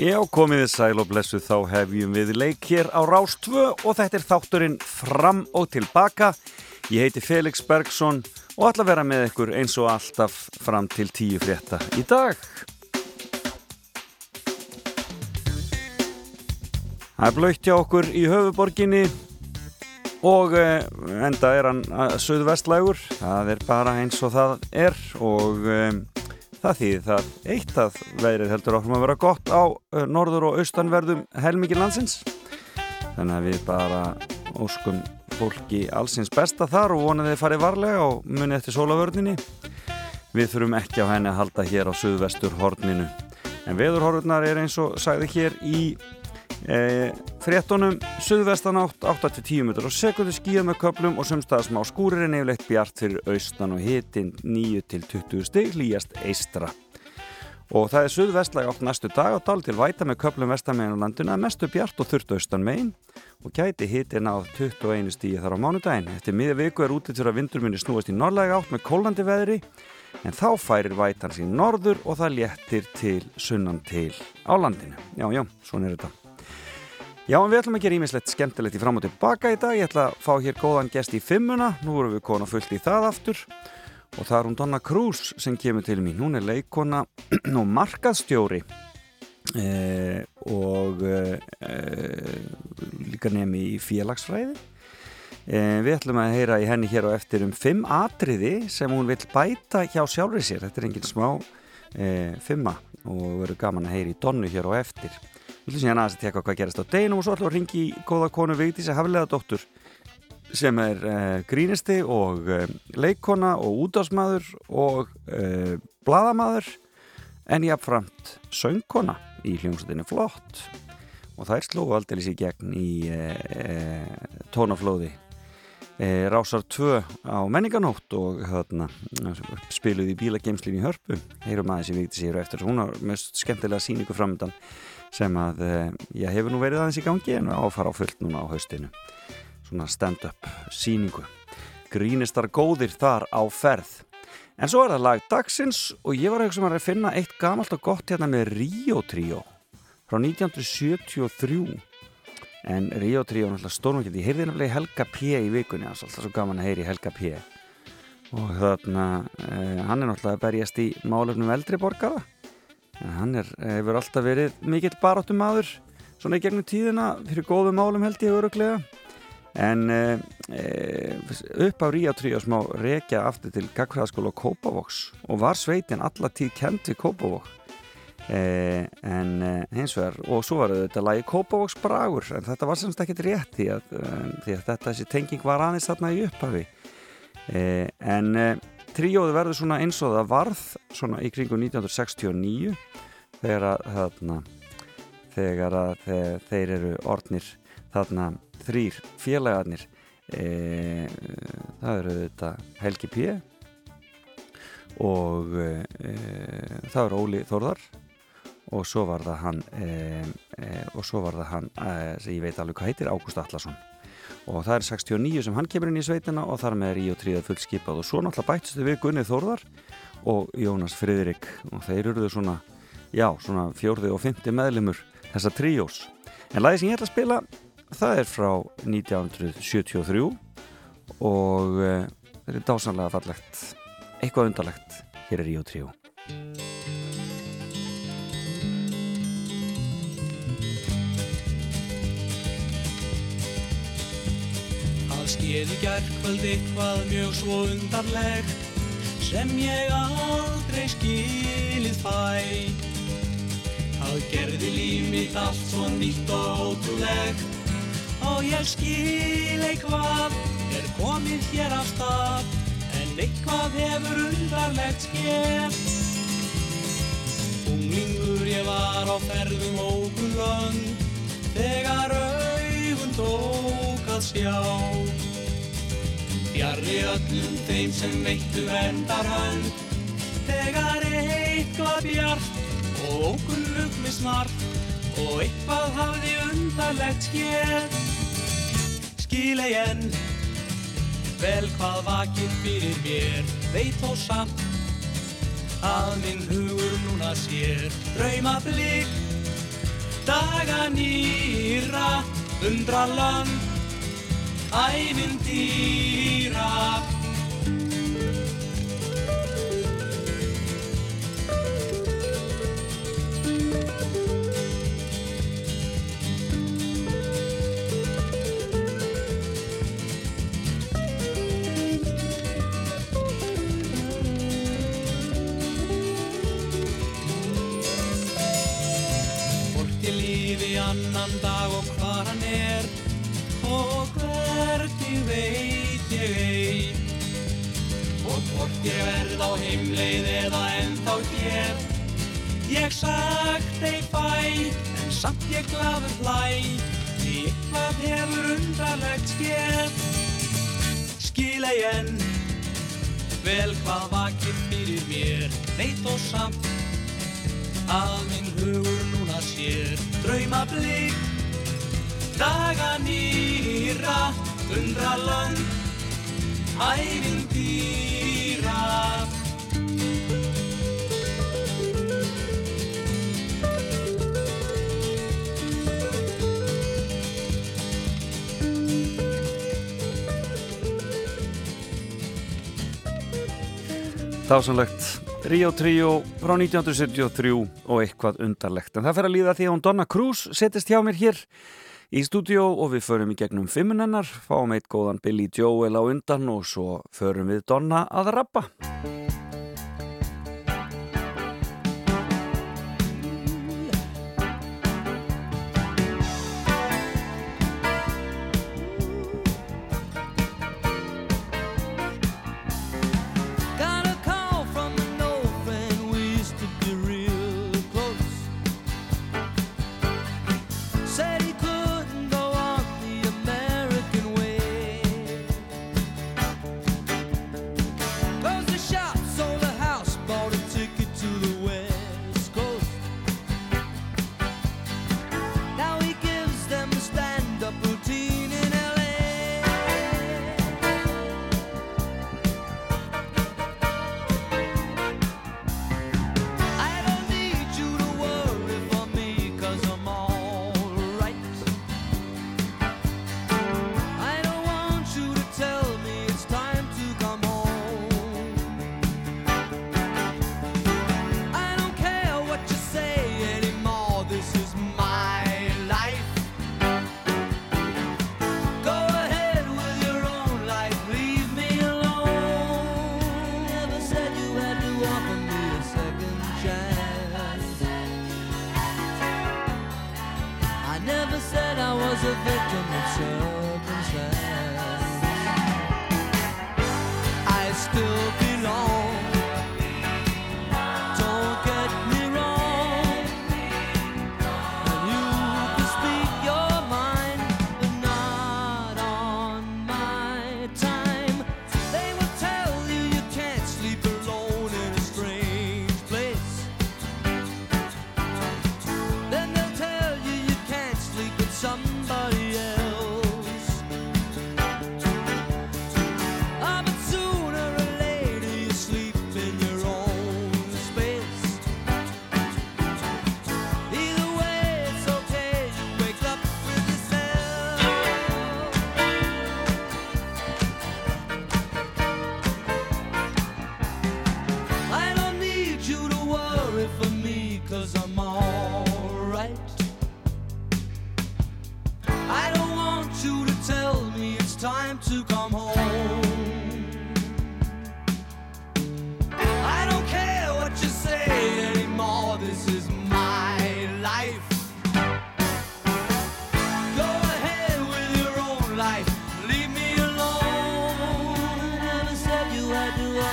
Já, komið þið sæl og blessu þá hefjum við leik hér á Rás 2 og þetta er þátturinn fram og tilbaka. Ég heiti Felix Bergsson og ætla að vera með ykkur eins og alltaf fram til tíu frétta í dag. Það er blöytt hjá okkur í höfuborginni og eh, enda er hann eh, söðvestlægur. Það er bara eins og það er og... Eh, Það þýðir það eitt að veðrið heldur áfram að vera gott á norður og austanverðum helmikið landsins. Þannig að við bara óskum fólki allsins besta þar og vonaði þið farið varlega og muni eftir sólavörninni. Við þurfum ekki á henni að halda hér á suðvestur horninu. En veðurhorfurnar er eins og sagði hér í E, fréttonum suðvestan átt 8-10 mitur og sekundu skíða með köplum og sumstaða smá skúrir en yfirleitt bjart fyrir austan og hitin 9-20 stig hlýjast eistra og það er suðvestlæg átt næstu dag og dál til væta með köplum vestamegin á landinu að mestu bjart og þurft austan megin. Og gæti hitin á 21 stígi þar á mánudagin eftir miða viku er útið til að vindur minni snúast í norðlæg átt með kólandi veðri en þá færir vætan sín norður og það léttir til sunnan til á landinu. Já já, svona er þetta Já, en við ætlum að gera ímislegt skemmtilegt í fram og tilbaka í dag. Ég ætla að fá hér góðan gest í fimmuna. Nú erum við kona fullt í það aftur. Og það er hún Donna Cruz sem kemur til mín. Hún er leikona og markaðstjóri eh, og eh, líka nefni í félagsfræði. Eh, við ætlum að heyra í henni hér á eftir um fimm atriði sem hún vil bæta hjá sjálfrið sér. Þetta er enginn smá eh, fimma og verður gaman að heyra í Donnu hér á eftir. Við ætlum síðan aðeins að teka hvað gerast á deginum og svo ætlum við að ringi í góða konu Vigdísi Haflega dóttur sem er eh, grínisti og eh, leikona og útásmaður og eh, bladamaður en jáfnframt söngkona í hljómsveitinu flott. Og það er slóðu aldrei sér gegn í tónaflóði Rásar 2 á menninganótt og hérna, spiluði í bílageimslinn í hörpu. Heyrum aðeins í Vigdísi eftir hún har mjög skemmtilega síningu framöndan sem að ég hefur nú verið aðeins í gangi en áfara á fullt núna á haustinu. Svona stand-up síningu grínistar góðir þar á ferð. En svo er það lag dagsins og ég var eitthvað sem að finna eitt gamalt og gott hérna með Rio Trio frá 1973 en Rio Trio er náttúrulega stórnvægt ég heyrði náttúrulega Helga P. í vikunni alltaf svo gaman að heyri Helga P. og þarna eh, hann er náttúrulega berjast í málefnum eldri borgara en hann er, hefur alltaf verið mikill barátum aður svona í gegnum tíðina fyrir góðum málum held ég öruglega en e, upp á Ríja 3 smá rekja aftur til Gagfræðaskóla Kópavóks og var sveitin allatíð kent við Kópavók e, en e, hins vegar og svo var þetta lagi Kópavóks bragur en þetta var semst ekkert rétt því að, því að þetta þessi tenging var aðeins þarna í upphafi. En tríóði verður svona eins og það varð svona í kringu 1969 þegar að þarna, þegar að þeir, þeir eru ornir þarna þrýr félagarnir. E, það eru þetta Helgi P. og e, það eru Óli Þórðar og svo var það hann e, e og svo var það hann sem ég veit alveg hvað heitir Ágúst Allarsson og það er 69 sem hann kemur inn í sveitina og þar með er í og tríða fullt skipað og svo náttúrulega bætstu við Gunnið Þórðar og Jónas Friðrik. Og þeir eruðu svona, já, svona fjórði og fymti meðlimur þessa tríós. En lagi sem ég ætla að spila það er frá 1973 og uh, þetta er dásanlega fallegt. Eitthvað undarlegt. Hér er Ríó 3 Það skeði gerðkvöld eitthvað mjög svo undarlegt sem ég aldrei skilið fæ. Það gerði líf mitt allt svo nýtt og ótrúlegt og ég skil eitthvað er komið hér af stað en eitthvað hefur undarlegt skemmt Unglingur ég var á ferðum ógun lönd þegar augun tók að sjá. Fjarrri öllum þeim sem veittu vendar hönd. Þegar eitthvað bjart og ókunnug með snart og eitthvað hafði undarlegt skér skil ei enn vel hvað vakir fyrir mér veit þó samt að minn hugur núna sér. Drauma blik daga nýra, undra land, ævindýra. Hvort ég lífi annan dag veit ég ei og hvort ég verð á heimleið eða ennþá hér. Ég sagt ei fæ en samt ég glaður hlæ. Því eitthvað hefur undarlegt skér skil ei enn vel hvað vakir fyrir mér. Veit og samt að minn hugur núna sér. Drauma blik daga nýra undra land ævindýra Dásanlegt Ríó Tríó frá 1973 og eitthvað undarlegt. En það fer að líða því að hún Donna Cruz setist hjá mér hér í stúdíó og við förum í gegnum fimmunennar, fáum eitt góðan Billy Joel á undan og svo förum við Donna að rappa.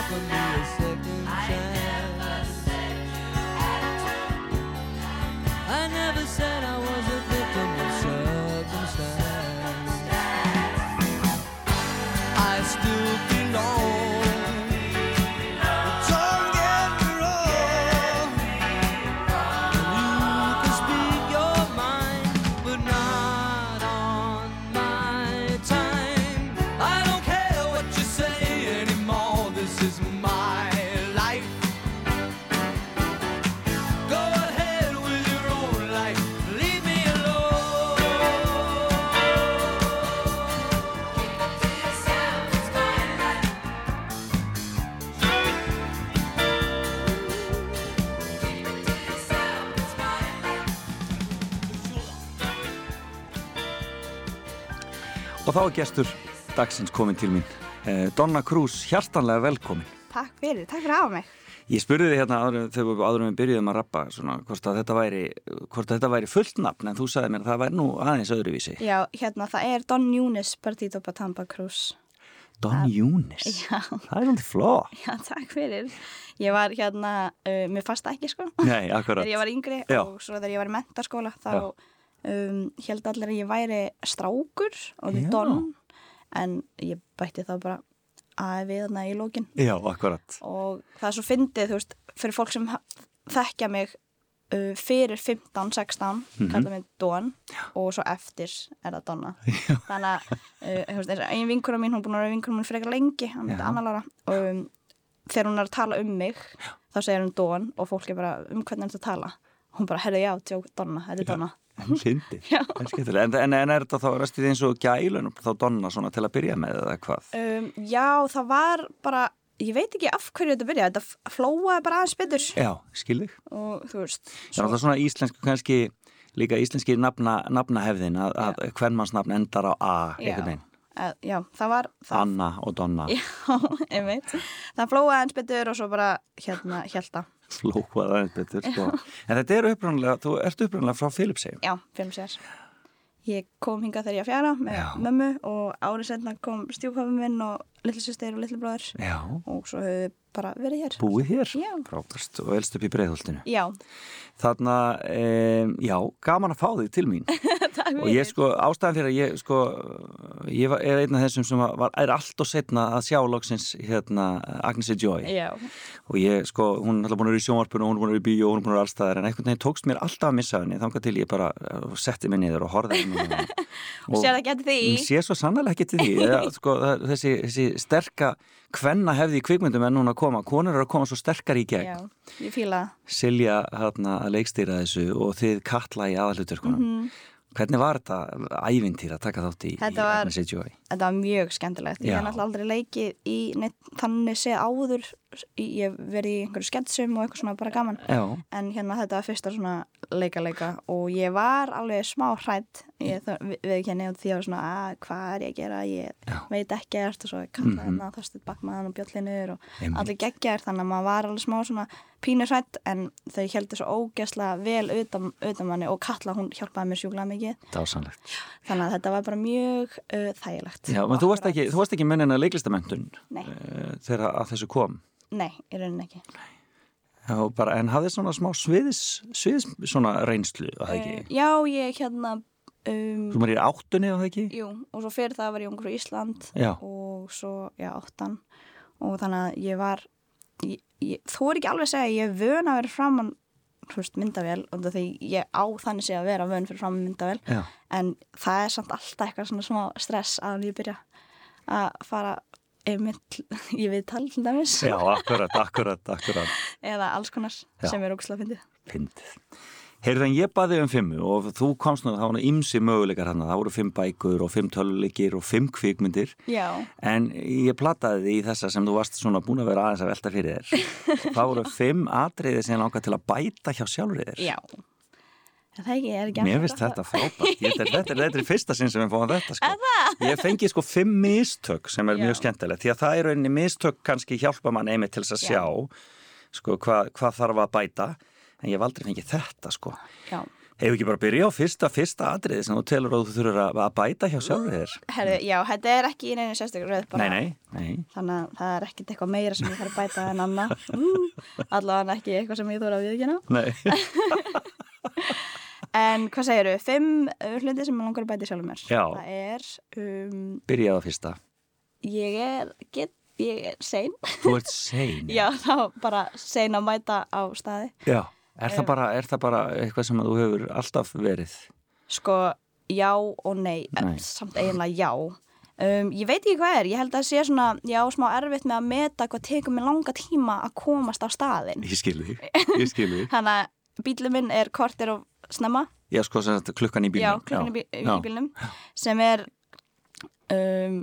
symphony is Og gestur dagsins komin til mín. Eh, Donna Cruz, hjartanlega velkomin. Takk fyrir, takk fyrir að hafa mig. Ég spurði þig hérna áður, þegar við áðurum við byrjuðum að rappa svona, hvort að þetta væri, hvort að þetta væri fullt nafn en þú sagði mér að það væri nú aðeins öðruvísi. Já, hérna, það er Don Yunis Partito Patamba Cruz. Don Júnis. Já, Það er alveg fló. já, takk fyrir. Ég var hérna, uh, mér fannst það ekki sko, Nei, akkurat. þegar ég var yngri Já. og svo þegar ég var í mentaskóla þá Já. Um, held allir að ég væri strákur og því Já. Don, en ég bætti það bara að við þarna í lókin. Já, akkurat. og það er svo fyndið, þú veist, fyrir fólk sem þekkja mig uh, fyrir 15, 16 Mhm. kalla mig Don og svo eftir er það Donna þannig að, uh, veist, ein vinkura mín hún er búin að vera vinkura mín frekar lengi hann Já. myndi Anna Lára og um, þegar hún er að tala um mig þá segir hún Don og fólk er bara um hvernig er þetta að tala hún bara, herðu já, tjók Donna, þetta er Donna En fyndið. Já. En skemmtilega. En, en, er þetta þá restið eins og gælun þá Donna svona til að byrja með eða hvað? um, já, það var bara ég veit ekki af hverju þetta byrjaði þetta flóaði bara aðeins betur Já, skilðið. og þú veist Það er alltaf svona íslensku kannski líka íslenski nafna, nafnahefðin að, að hvern manns nafn endar á A einhvern veginn. Já, það var það, Anna og Donna. Já, einmitt. Það flóaði eins betur og svo bara hérna, hjælta flóað aðeins betur sko. En þetta er upprannlega, þú ert upprannlega frá Filipsheim Já, sér Ég kom hingað þegar ég var fjara með Já. mömmu og árið setna kom stjúpafi minn og litli sýstir og litli bróður Já, og svo við bara verið hér. Búið hér? Já. Frábært. Og elst upp í breiðholtinu? Já, Þarna, um, já, gaman að fá þig til mín. Takk og ég sko, ástæðan fyrir að ég sko ég var, er einn af þessum sem var, er allt og setna að sjá loksins hérna Agnesi Joy. Já, og ég sko, hún er alltaf búin að vera í sjónvarpinu og hún er búin að vera í bíó og hún er búin að vera allstaðar en einhvern veginn tókst mér alltaf að missa henni. Þangað til ég bara uh, setti mig niður og horfði henni og sér það geti því. Ég sé svo sannlega ekki til því. Eða, sko, þessi, þessi sterka hvenna hefði í kvikmyndum en núna að koma konur eru að koma svo sterkar í gegn Já, ég það. Silja hérna, að leikstýra þessu og þið kalla í aðalhuturkunum Hvernig var þetta ævintýr að taka þátt í, Mhm. Þetta var- mjög skemmtilegt. Ég Já. hef náttúrulega aldrei leikið í neitt þannig séð áður. Ég verið í einhverju sketsum og eitthvað svona bara gaman. Já, En hérna þetta var fyrsta svona leika-leika og ég var alveg smá hrætt ég við, kenni og því að hvað er ég að gera, ég Já. veit ekkert og svo kallaði hérna þorstuð bakmaðan og bjöllinur og. Einmitt. allir geggjar þannig að maður var alveg smá svona pínur hrætt en þau heldur svo ógeðslega vel utan, utan manni og kalla hún hjálpaði mér sjúklega mikið þannig að þetta var bara mjög uh, þægilegt Já, menn þú varst ekki, þú varst ekki mennin að leiklistamöndun Nei. uh, þegar að þessu kom Nei, í rauninni ekki Já, bara, en hafði svona smá sviðis, sviðis svona reynslu, að það ekki? Já, ég hérna um, Þú maður í áttunni, að það ekki? Jú, og svo fyrir það var ég ungur í Ísland Já. og svo, já, áttan og þannig að ég var ég, ég, þú er ekki alveg að segja að ég er vön að vera framann þú veist, myndavél og því ég á þannig sé að vera vön fyrir framann myndavél Já. en það er samt alltaf eitthvað svona smá stress að ég byrja að fara einmitt í viðtal til dæmis Já, akkurat, akkurat, akkurat. eða alls konar Já. sem er ógslag fyndið Fyndið. Heyrðu, en ég baði um fimmu og þú komst nú, það voru ymsi möguleikar hann, það voru fimm bækur og fimm töluleikir og fimm kvikmyndir, Já, en ég plattaði því þessa sem þú varst svona búin að vera aðeins að velta fyrir þér. það voru fimm atriði sem langar til að bæta hjá sjálfur þér. já Það ekki, er ekki Mér finnst þetta frábært. Ég, þetta, er- þetta, er- þetta er í fyrsta sinn sem við fáum þetta sko. Ég fengi sko fimm mistök sem er Já. mjög skemmtilegt því að það er rauninni mistök kannski hjálpa mann einmitt til að Já. sjá sko, hvað, hvað þarf að bæta en ég hef aldrei fengið þetta sko. Já, Hefur ekki bara byrjað á fyrsta, fyrsta atriði sem þú telur að þú þurfur að, bæta hjá sjálfur þér? herðu, já, þetta er ekki í neina sérstökur rauð bara Nei, nei, nei. Þannig að það er ekkit eitthvað meira sem ég þarf að bæta en annað. Mm, allavega ekki eitthvað sem ég þóra að viðkjöna. nei. En hvað segir þau? Fimm uh, hluti sem ég langar að bæta sjálfur mér. Já. Það er, um, Byrjað á fyrsta. ég er, get, ég er sein. Þú ert sein. Já, þá bara sein að mæta á staði. Já. Er, það bara, er það bara eitthvað sem þú hefur alltaf verið? Sko, já og nei, en Nei. samt eiginlega já. Um, ég veit ekki hvað er, ég held að það sé svona, já, smá erfitt með að meta hvað tekur mér langa tíma að komast á staðin. Ég skil því. Ég skil því. Þannig að bílum minn er kortir og snemma. Já, sko, klukkan í Já, bílnum. klukkan í, bí í Já. bílnum sem er um,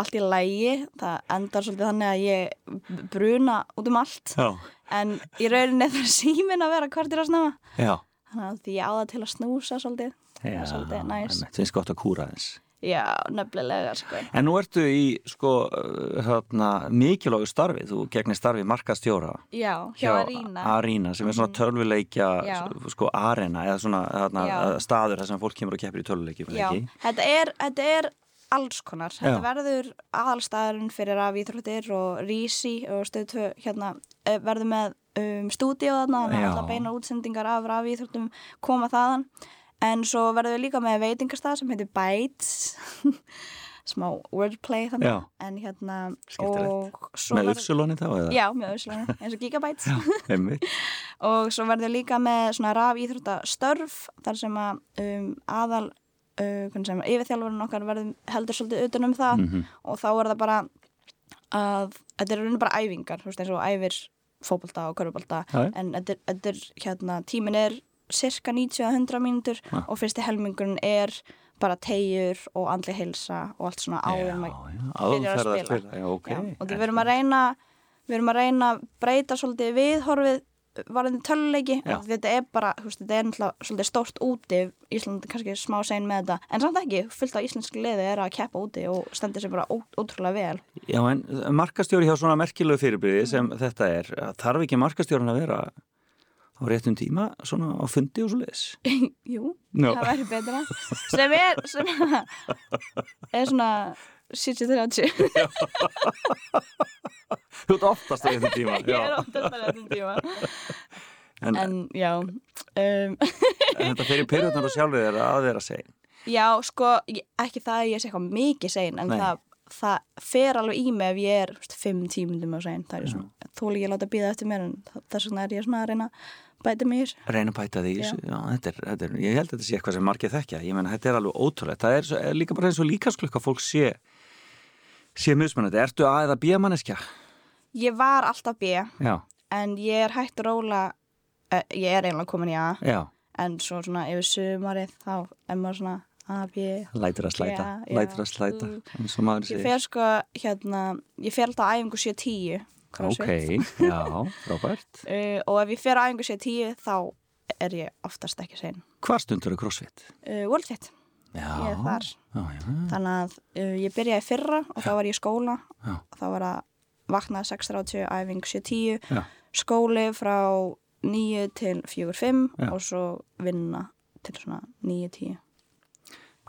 allt í lægi það endar svolítið þannig að ég bruna út um allt Já. En í rauninni þarf síminn að vera kortir að snemma Já. þannig að því ég á það til að snúsa svolítið Já, svolítið næs. einmitt. finnst gott að kúra þess Já, nefnilega sko. En nú ertu í sko uh, hérna, mikilvægu starfi, þú gegnir starfi markastjóra Já, hjá Arína Arína sem er svona tölvuleikja Já. sko arena eða svona hérna, staður þar sem fólk kemur og keppir í tölvuleikjum Já, þetta er, þetta er alls konar. Þetta Já. verður aðalstaðurinn fyrir af íþróttir og Rísi og stöðtöð hérna eh, verður með um, stúdíu þarna, þannig Já. að alla beina útsendingar af af íþróttum koma þaðan. En svo verður við líka með veitingastað sem heitir Bites, smá wordplay þannig. Já. En hérna, Með uppsulunni þá eða? Já, með Össlunni, eins og Gigabytes. Einmitt. og svo verður líka með svona raf íþróttastörf þar sem að um, aðal uh, yfirþjálfurinn okkar verður heldur svolítið utan um það Mhm. og þá er það bara að þetta er raunin bara æfingar þú veist eins og æfir fótbolta og já. en þetta er, þetta er hérna tímin er cirka 90-100 mínútur Já. og fyrsti helmingurinn er bara tegjur og andli heilsa og allt svona maður já, byrjar að spila. Já, ok. Já, og því við erum að reyna við erum að reyna að breyta svolítið viðhorfið varðandi töluleiki þetta er bara, þú veist, þetta er náttúrulega svolítið stórt úti, Ísland er kannski smá sein með þetta, en samt ekki, fullt af íslenski liði er að keppa úti og stendur sér bara ótrúlega vel. Já, en markastjóri hjá svona merkilegu fyrirbyrði sem þetta er, þarf ekki markastjórin að vera á réttum tíma svona á fundi og svo leis? Jú, Já. það væri betra sem er, sem er svona 70-30 Þú ert oftast á réttum tíma. ég er Já. óttast að þetta tíma En, en já um, en þetta fyrir periodan og sjálfið er að vera segin. Já, sko, ekki það að ég sé eitthvað mikið sein, en það, það fer alveg í mig ef ég er veist, fimm tímundum á sein, það er svona, þú líka að láta býða eftir mér, en þess vegna er ég svona að reyna að bæta þessu. Reyna að bæta því. þessu. Já. þetta er, þetta er, ég held að þetta sé eitthvað sem margir þekkja. Ég menna, þetta er alveg ótrúlegt. Það er, svo- er líka bara eins og líkasklukka fólk sé, sé mismunandi. Ertu A eða B manneskja? Ég var alltaf B, Já, en ég er hægt að róla, uh, ég er einlega komin í A, já. en svo svona yfir sumarið, þá er maður svona A, B, Lætur að slæta, Já, lætur að slæta, eins og maður ég segir. fer sko, hérna, ég fer alltaf á æfingu 7-10, Ok, já, frábært. uh, og ef ég fer á æfingu 7-10, þá er ég oftast ekki sein. Hvað stundur er crossfit? Uh, Worldfit. Já, Ég er þar. Já, já, Þannig að uh, ég byrjaði fyrra og þá var ég í skóla og þá var að vakna 6.30, æfing 7.10, Já. skóli frá 9 til 4.5 Já. og svo vinna til svona 9.10.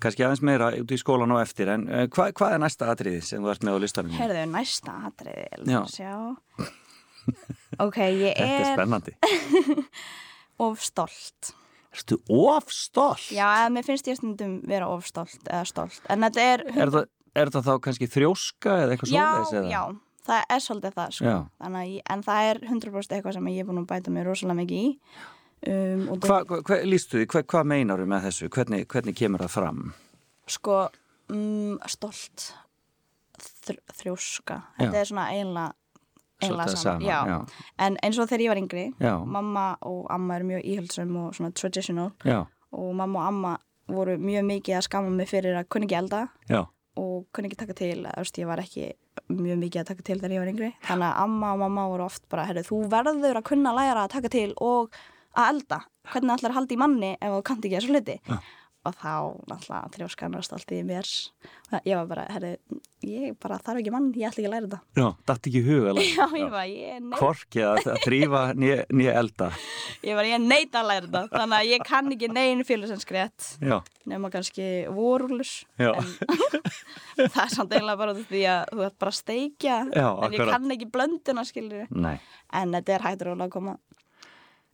Kannski aðeins meira út í skólan og eftir, en uh, hvað, hvað er næsta atriði sem þú ert með á listanum? Herðu, næsta atriði. Ok, ég Þetta er er spennandi. of stolt. Erstu of stolt? Já, eða mér finnst ég stundum vera of stolt eða stolt. En þetta er... Er það, er það þá kannski þrjóska eða eitthvað já, svoleiðis? eða? já, það er svolítið það, sko. Já. Ég, en það er 100% eitthvað sem ég er búin að bæta mig rosalega mikið í. Um, Hvað hva, hva, lístu því, hvað hva meinar með þessu? Hvernig, hvernig kemur það fram? sko mm, stolt þr þrjóska þetta Já. er svona eiginlega Svolítið saman, sama, já. já. en eins og þegar ég var yngri Já. mamma og amma eru mjög íhöldsum og svona traditional Já, og mamma og amma voru mjög mikið að skama mig fyrir að kunni ekki elda já, og kunni ekki taka til, ég var ekki mjög mikið að taka til þegar ég var yngri þannig að amma og mamma voru oft bara, herru, þú verður að kunna læra að taka til og að elda hvernig ætlar að halda í manni ef þú kannt ekki þessu hluti Já. Og þá náttúrulega þrjóskanast allt í mér ég var bara, herru, ég bara þarf ekki mann, ég ætla ekki að læra þetta já, datt ekki hug alveg. já, ég var, ég neit Korki að, þrýfa nýja elda. ég var, ég neit að læra þetta þannig að ég kann ekki negin Já, nema kannski vorúlus Já. en það er samt eiginlega bara því að þú ert bara að steikja Já, en ég akkurat. kann ekki blönduna skilur nei. en þetta er rólega að koma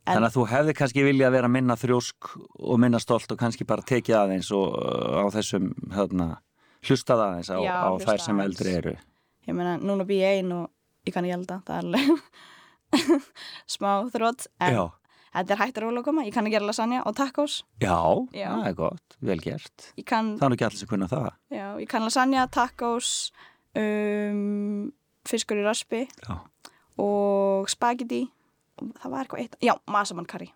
En- Þannig að þú hefði kannski viljað vera minna þrjósk og minna stolt og kannski bara tekið aðeins og uh, á þessum hérna, hlustað aðeins á, Já, á hlustað þær sem eldri eru. ég meina, núna bý ég ein og ég kann ekki elda það er alveg smá þrótt en Já, þetta er hægt rólega að koma ég kann að gera lasagna og tacos já, Já. það er gott, vel gert. kann, Það er ekki allir sem kunna það. já, ég kann lasagna, tacos um, fiskur í raspi Já. og spagetti það var eitthvað eitt, já, masamann curry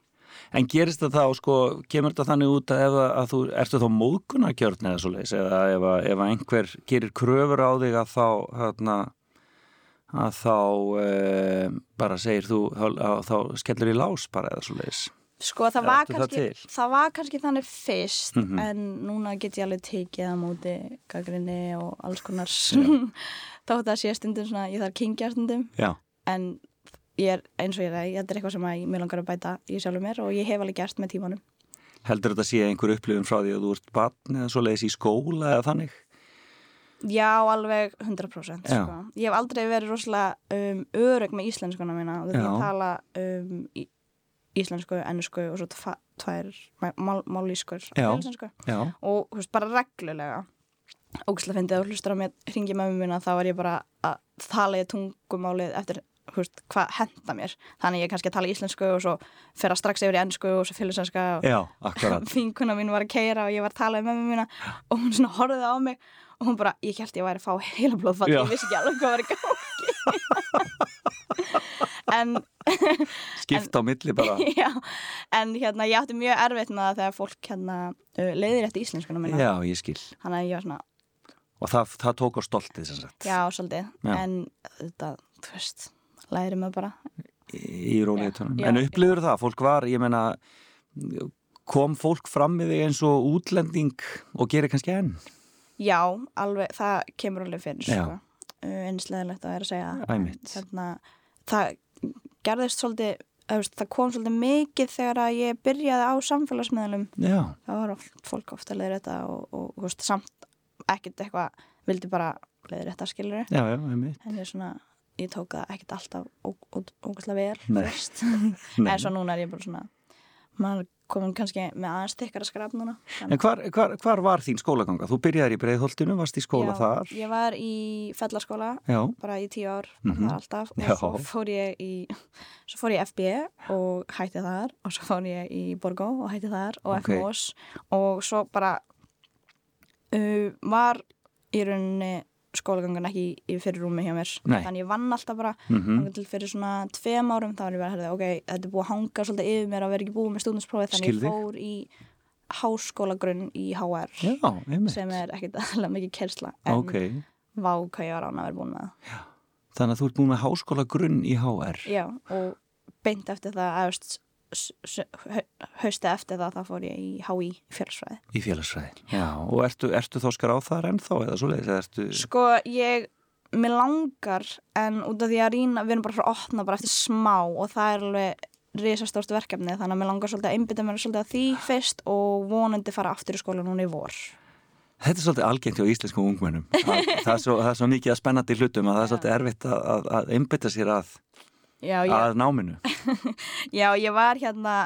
En gerist það þá, sko, kemur þetta þannig út að, ef, að- þú, ertu þá móðgunargjörn eða svo leiðis, eða ef, ef einhver gerir kröfur á þig að þá, hérna, að þá e, bara segir þú, þá, skellur í lás bara eða svo leiðis. Sko það var, það kannski, til? það var kannski þannig fyrst Mhm. en núna get ég alveg tekið á móti gaggrinni og alls konar þótt að sé stundum svona ég þarf kingja stundum Já, en ég er eins og ég er þetta er eitthvað sem að mér langar að bæta í sjálfur mér og ég hef alveg gert með tímanum heldur þetta sé einhver upplifun frá því að þú ert barn eða svo leiðis í skóla eða þannig? Já, alveg 100% Já. sko. Ég hef aldrei verið rosalega um, örug með íslenskuna mína og þetta Já. ég tala um, í, íslensku, ennsku og svo tvær mál, málískur og veist, bara reglulega ógæslega fyndið að þú hlustar á mig hringi með mér þá var ég bara að tala í tungumálið eftir veist, hvað henda mér. Þannig ég kannski að tala íslensku og svo fer að strax yfir í ennsku og svo fylgjusenska og vinkuna mín var að keira og ég var að tala með mér mína og hún svona horfði á mig og hún bara, ég held ég væri að fá heila blóðfall ég vissi ekki alveg hvað var í gangi. En Skipt á milli bara. Já, en hérna ég átti mjög erfitt með það þegar fólk hérna uh, leiðir eftir íslenskuna mína. Já, ég skil. Þannig að ég var svona, Og það, það tók á stoltið sem sagt. Já, svolítið. Já. en þetta, þú veist læri mig bara. Í róleitunum. En upplifur það, fólk var, ég meina kom fólk fram með þig eins og útlending og gerir kannski enn? já, alveg, það kemur alveg fyrir sko. uh, einsleðilegt að vera að segja hérna, það gerðist svolítið það kom svolítið mikið þegar að ég byrjaði á samfélagsmiðlum. Það var fólk ofta leiðir þetta og, og, og veist, samt ekkert eitthvað vildi bara leiðir þetta skilur en ég svona ég tók það ekkert alltaf ógæslega vel fyrst en svo núna er ég bara svona maður komin kannski með aðeins tykkara skraf núna En hvar, hvar, hvar var þín skólaganga? Þú byrjaði í Breiðholtinu, varst í skóla Já, þar? ég var í fellaskóla Já, bara í tíu ár, mm þar alltaf og Já. svo fór ég í svo fór ég FB og hætti þar og svo fór ég í Borgó og hætti þar og Ok. FMOS og svo bara uh, var í rauninni skólagangan ekki í, í fyrir rúmi hjá mér. Nei. þannig ég vann alltaf bara mm til fyrir svona tveim árum þá var ég bara, herði, ok, þetta er búið að hanga svolítið yfir mér að vera ekki búið með stúdinsprófið þannig Skil ég fór í háskólagrunn í HR já, sem er ekkit alveg mikið kersla en Ok, vá hvað ég var án að vera búin með það. Þannig að þú ert búin með háskóla grunn í HR. Já, og beint eftir það að veist, s- s- hau- hausti eftir það þá fór ég í HÍ félagsfræði. Í félagsfræði. Já, og ertu, ertu þá skráð þar ennþá eða svoleiðis? eða Ertu... Sko, ég, mér langar en út af því að rýna, við erum bara frá að opna bara eftir smá og það er alveg risastórt verkefni þannig að mér langar svolítið að einbytta mér svolítið að því fyrst og vonandi fara aftur í skóla núna í vor. Þetta er svolítið algengt hjá íslenskum ungmennum. Það, það, er svo, það er svo mikið að spennandi hlutum að það er svolítið erfitt að, að, að einbytta sér að, Já, ég, að náminu. já, ég var hérna,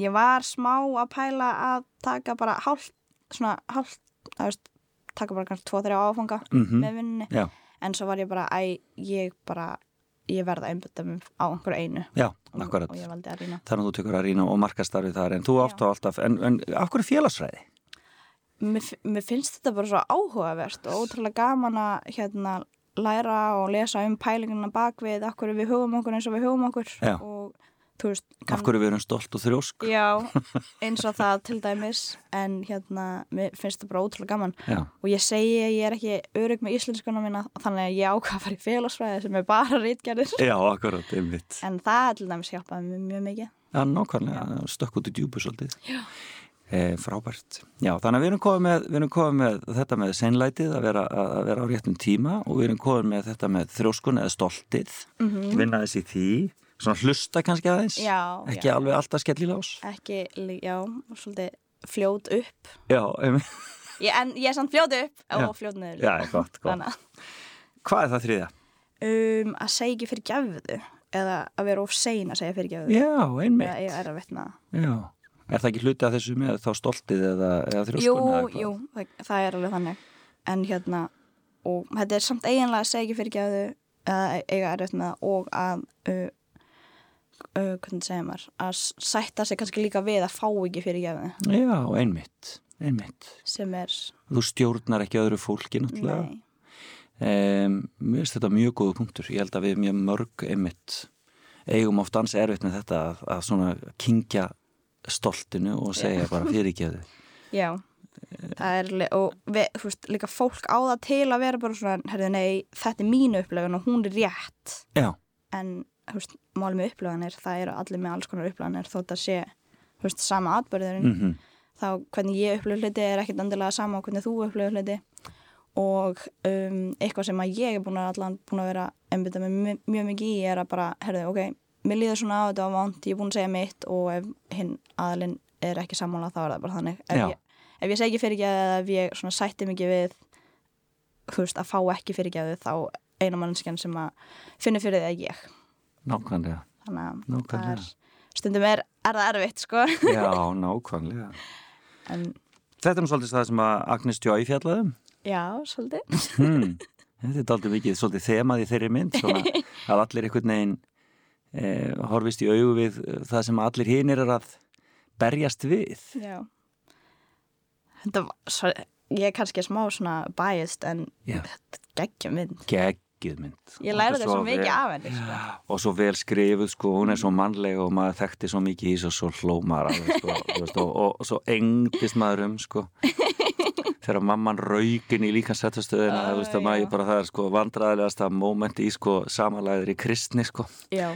ég var smá að pæla að taka bara hálft, svona hálft, að veist, taka bara kannski tvo, þrjá áfanga Mm með vinninni. Já, en svo var ég bara, æ, ég bara ég verða að mig á einhverju einu já, og, akkurat. og ég valdi að rýna Þannig að þú tekur að rýna og markastarfið þar en þú Já. átt á alltaf, en, en af hverju félagsfræði? mér, mér finnst þetta bara svo áhugavert og ótrúlega gaman að hérna læra og lesa um pælinguna bakvið af hverju við hugum okkur eins og við hugum okkur Já. og þú veist Af hverju við erum stolt og þrjósk? Já, eins og það til dæmis en hérna, mér finnst þetta bara ótrúlega gaman Já, og ég segi að ég er ekki örug með íslenskuna mína þannig að ég ákvað að fara í félagsfræði sem er bara rítgerðir já akkurat, einmitt. en það til dæmis hjálpaði mjög mikið Já, nákvæmlega, stökk út í djúbu svolítið. Já. E, frábært. Já, þannig að við erum komið með, erum komið með þetta með seinlætið að vera, að vera á réttum tíma og við erum komið með þetta með þrjóskun eða stoltið, mm vinna þess í því, svona hlusta kannski aðeins, Já, ekki já. alveg alltaf skellilás. ekki, já, svolítið fljót upp Já, einmitt. ég, en ég er samt fljót upp Já. og fljót niður Já, gott, gott. Hvað er það þriðja? um, að segja ekki fyrir gefðu eða að vera of sein að segja fyrir gefðu Já, einmitt. eða ég er að vitna það Já. Er það ekki hluti af þessu með þá stoltið eða, eða Jú, þrjóskun? eða hvað? jú, það, það er alveg þannig en hérna og þetta er samt eiginlega að segja ekki fyrir gefðu eða eiga erfitt með það og að uh, uh, hvernig segir maður að sætta sig kannski líka við að fá ekki fyrir gefðu Já, einmitt, einmitt. sem er, Þú stjórnar ekki öðru fólki náttúrulega. nei Um, mér finnst þetta mjög góðu punktur. Ég held að við mjög mörg einmitt eigum oft ansi erfitt með þetta að, að svona kingja stoltinu og segja bara fyrirgeðu. Já, það er og við, veist, líka fólk á það til að vera bara svona, herrðu, nei, þetta er mín upplöfun og hún er rétt, Já, en, þú veist, málum með upplöfunir, það eru allir með alls konar upplöfunir, þótt að sé þú veist, sama atbyrðurinn mm þá hvernig ég upplöfu hluti er ekkit endilega sama og hvernig þú upplöfu hluti. Og um, eitthvað sem að ég er búin að allan búin að vera einbytta með mjög mikið í er að bara, herðu, ok, mér líður svona á þetta á vant, ég er búin að segja mitt og ef hinn aðalinn er ekki sammála þá er það bara þannig. Ef ég, ef ég segi ekki fyrirgeðu eða ef ég sætti mikið við veist, að fá ekki fyrirgeðu þá eina mannskjan sem að finna fyrir því að ég. Nákvæmlega. Þannig að er, stundum er, er það erfitt sko. Já, nákvæmlega. En þetta er svolítið það sem að Agnes Joy fjallaðum já, svolítið. Hmm. þetta er aldrei mikið svolítið þemað í þeirri mynd svona, að allir einhvern veginn eh, horfist í augu við eh, það sem allir hinir er að berjast við. Já. Þetta var, svo, ég er kannski smá svona biased en geggja mynd. Geggjuð mynd. Ég Og þetta svo mikið vel- af henni sko. og svo vel skrifuð sko, hún er svo mannleg og maður þekkti svo mikið í þessu og svo hlómar sko, og, og, og svo engdist maður um sko þegar mamman raukin í líka settastöðina Ah, þú veist að já. maður bara það er sko vandræðilegasta mómenti í sko samalæðir í kristni sko. Já,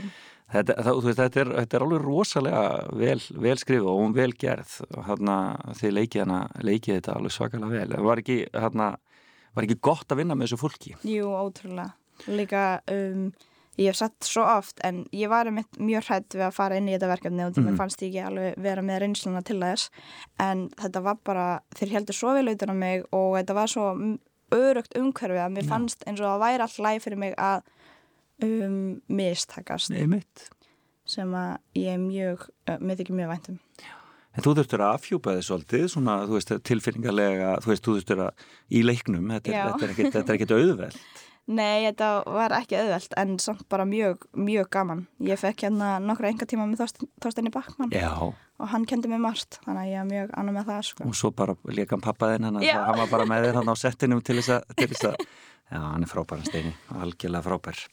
þetta, það, þú veist, þetta, er, þetta er alveg rosalega vel, vel skrifuð og hún vel gerð. Hérna, þið leikið hana leikið þetta alveg svakalega vel. Það var ekki, hérna, var ekki gott að vinna með þessu fólki? Jú, ótrúlega. Líka, um, ég hef satt svo oft en ég var mjög hrætt við að fara inn í þetta verkefni og því Mhm. mér fannst ég ekki alveg vera með reynsluna til þess en þetta var bara, þeir heldur svo vel utan á mig og þetta var svo örugt umhverfið að mér fannst eins og það væri all læg fyrir mig að um, mistakast sem að ég er mjög, uh, mér þykir mjög væntum. En þú þurftur að afhjúpa þið svolítið, svona, þú veist, tilfinningarlega, þú veist, þú þurftur að í leiknum, þetta er, Já. er er ekkit auðveld. Nei, þetta var ekki auðvelt en samt bara mjög, mjög gaman. Ég fekk hérna nokkra enga tíma með Þorst- Þorsteini Backmann Já. og hann kendi mér margt, þannig að ég er mjög annað með það, sko. Og svo bara leika hann pappa þinn, hann, var bara með þér hann á settinum til þess að, já, hann er frábær, hann steini, algjörlega frábær.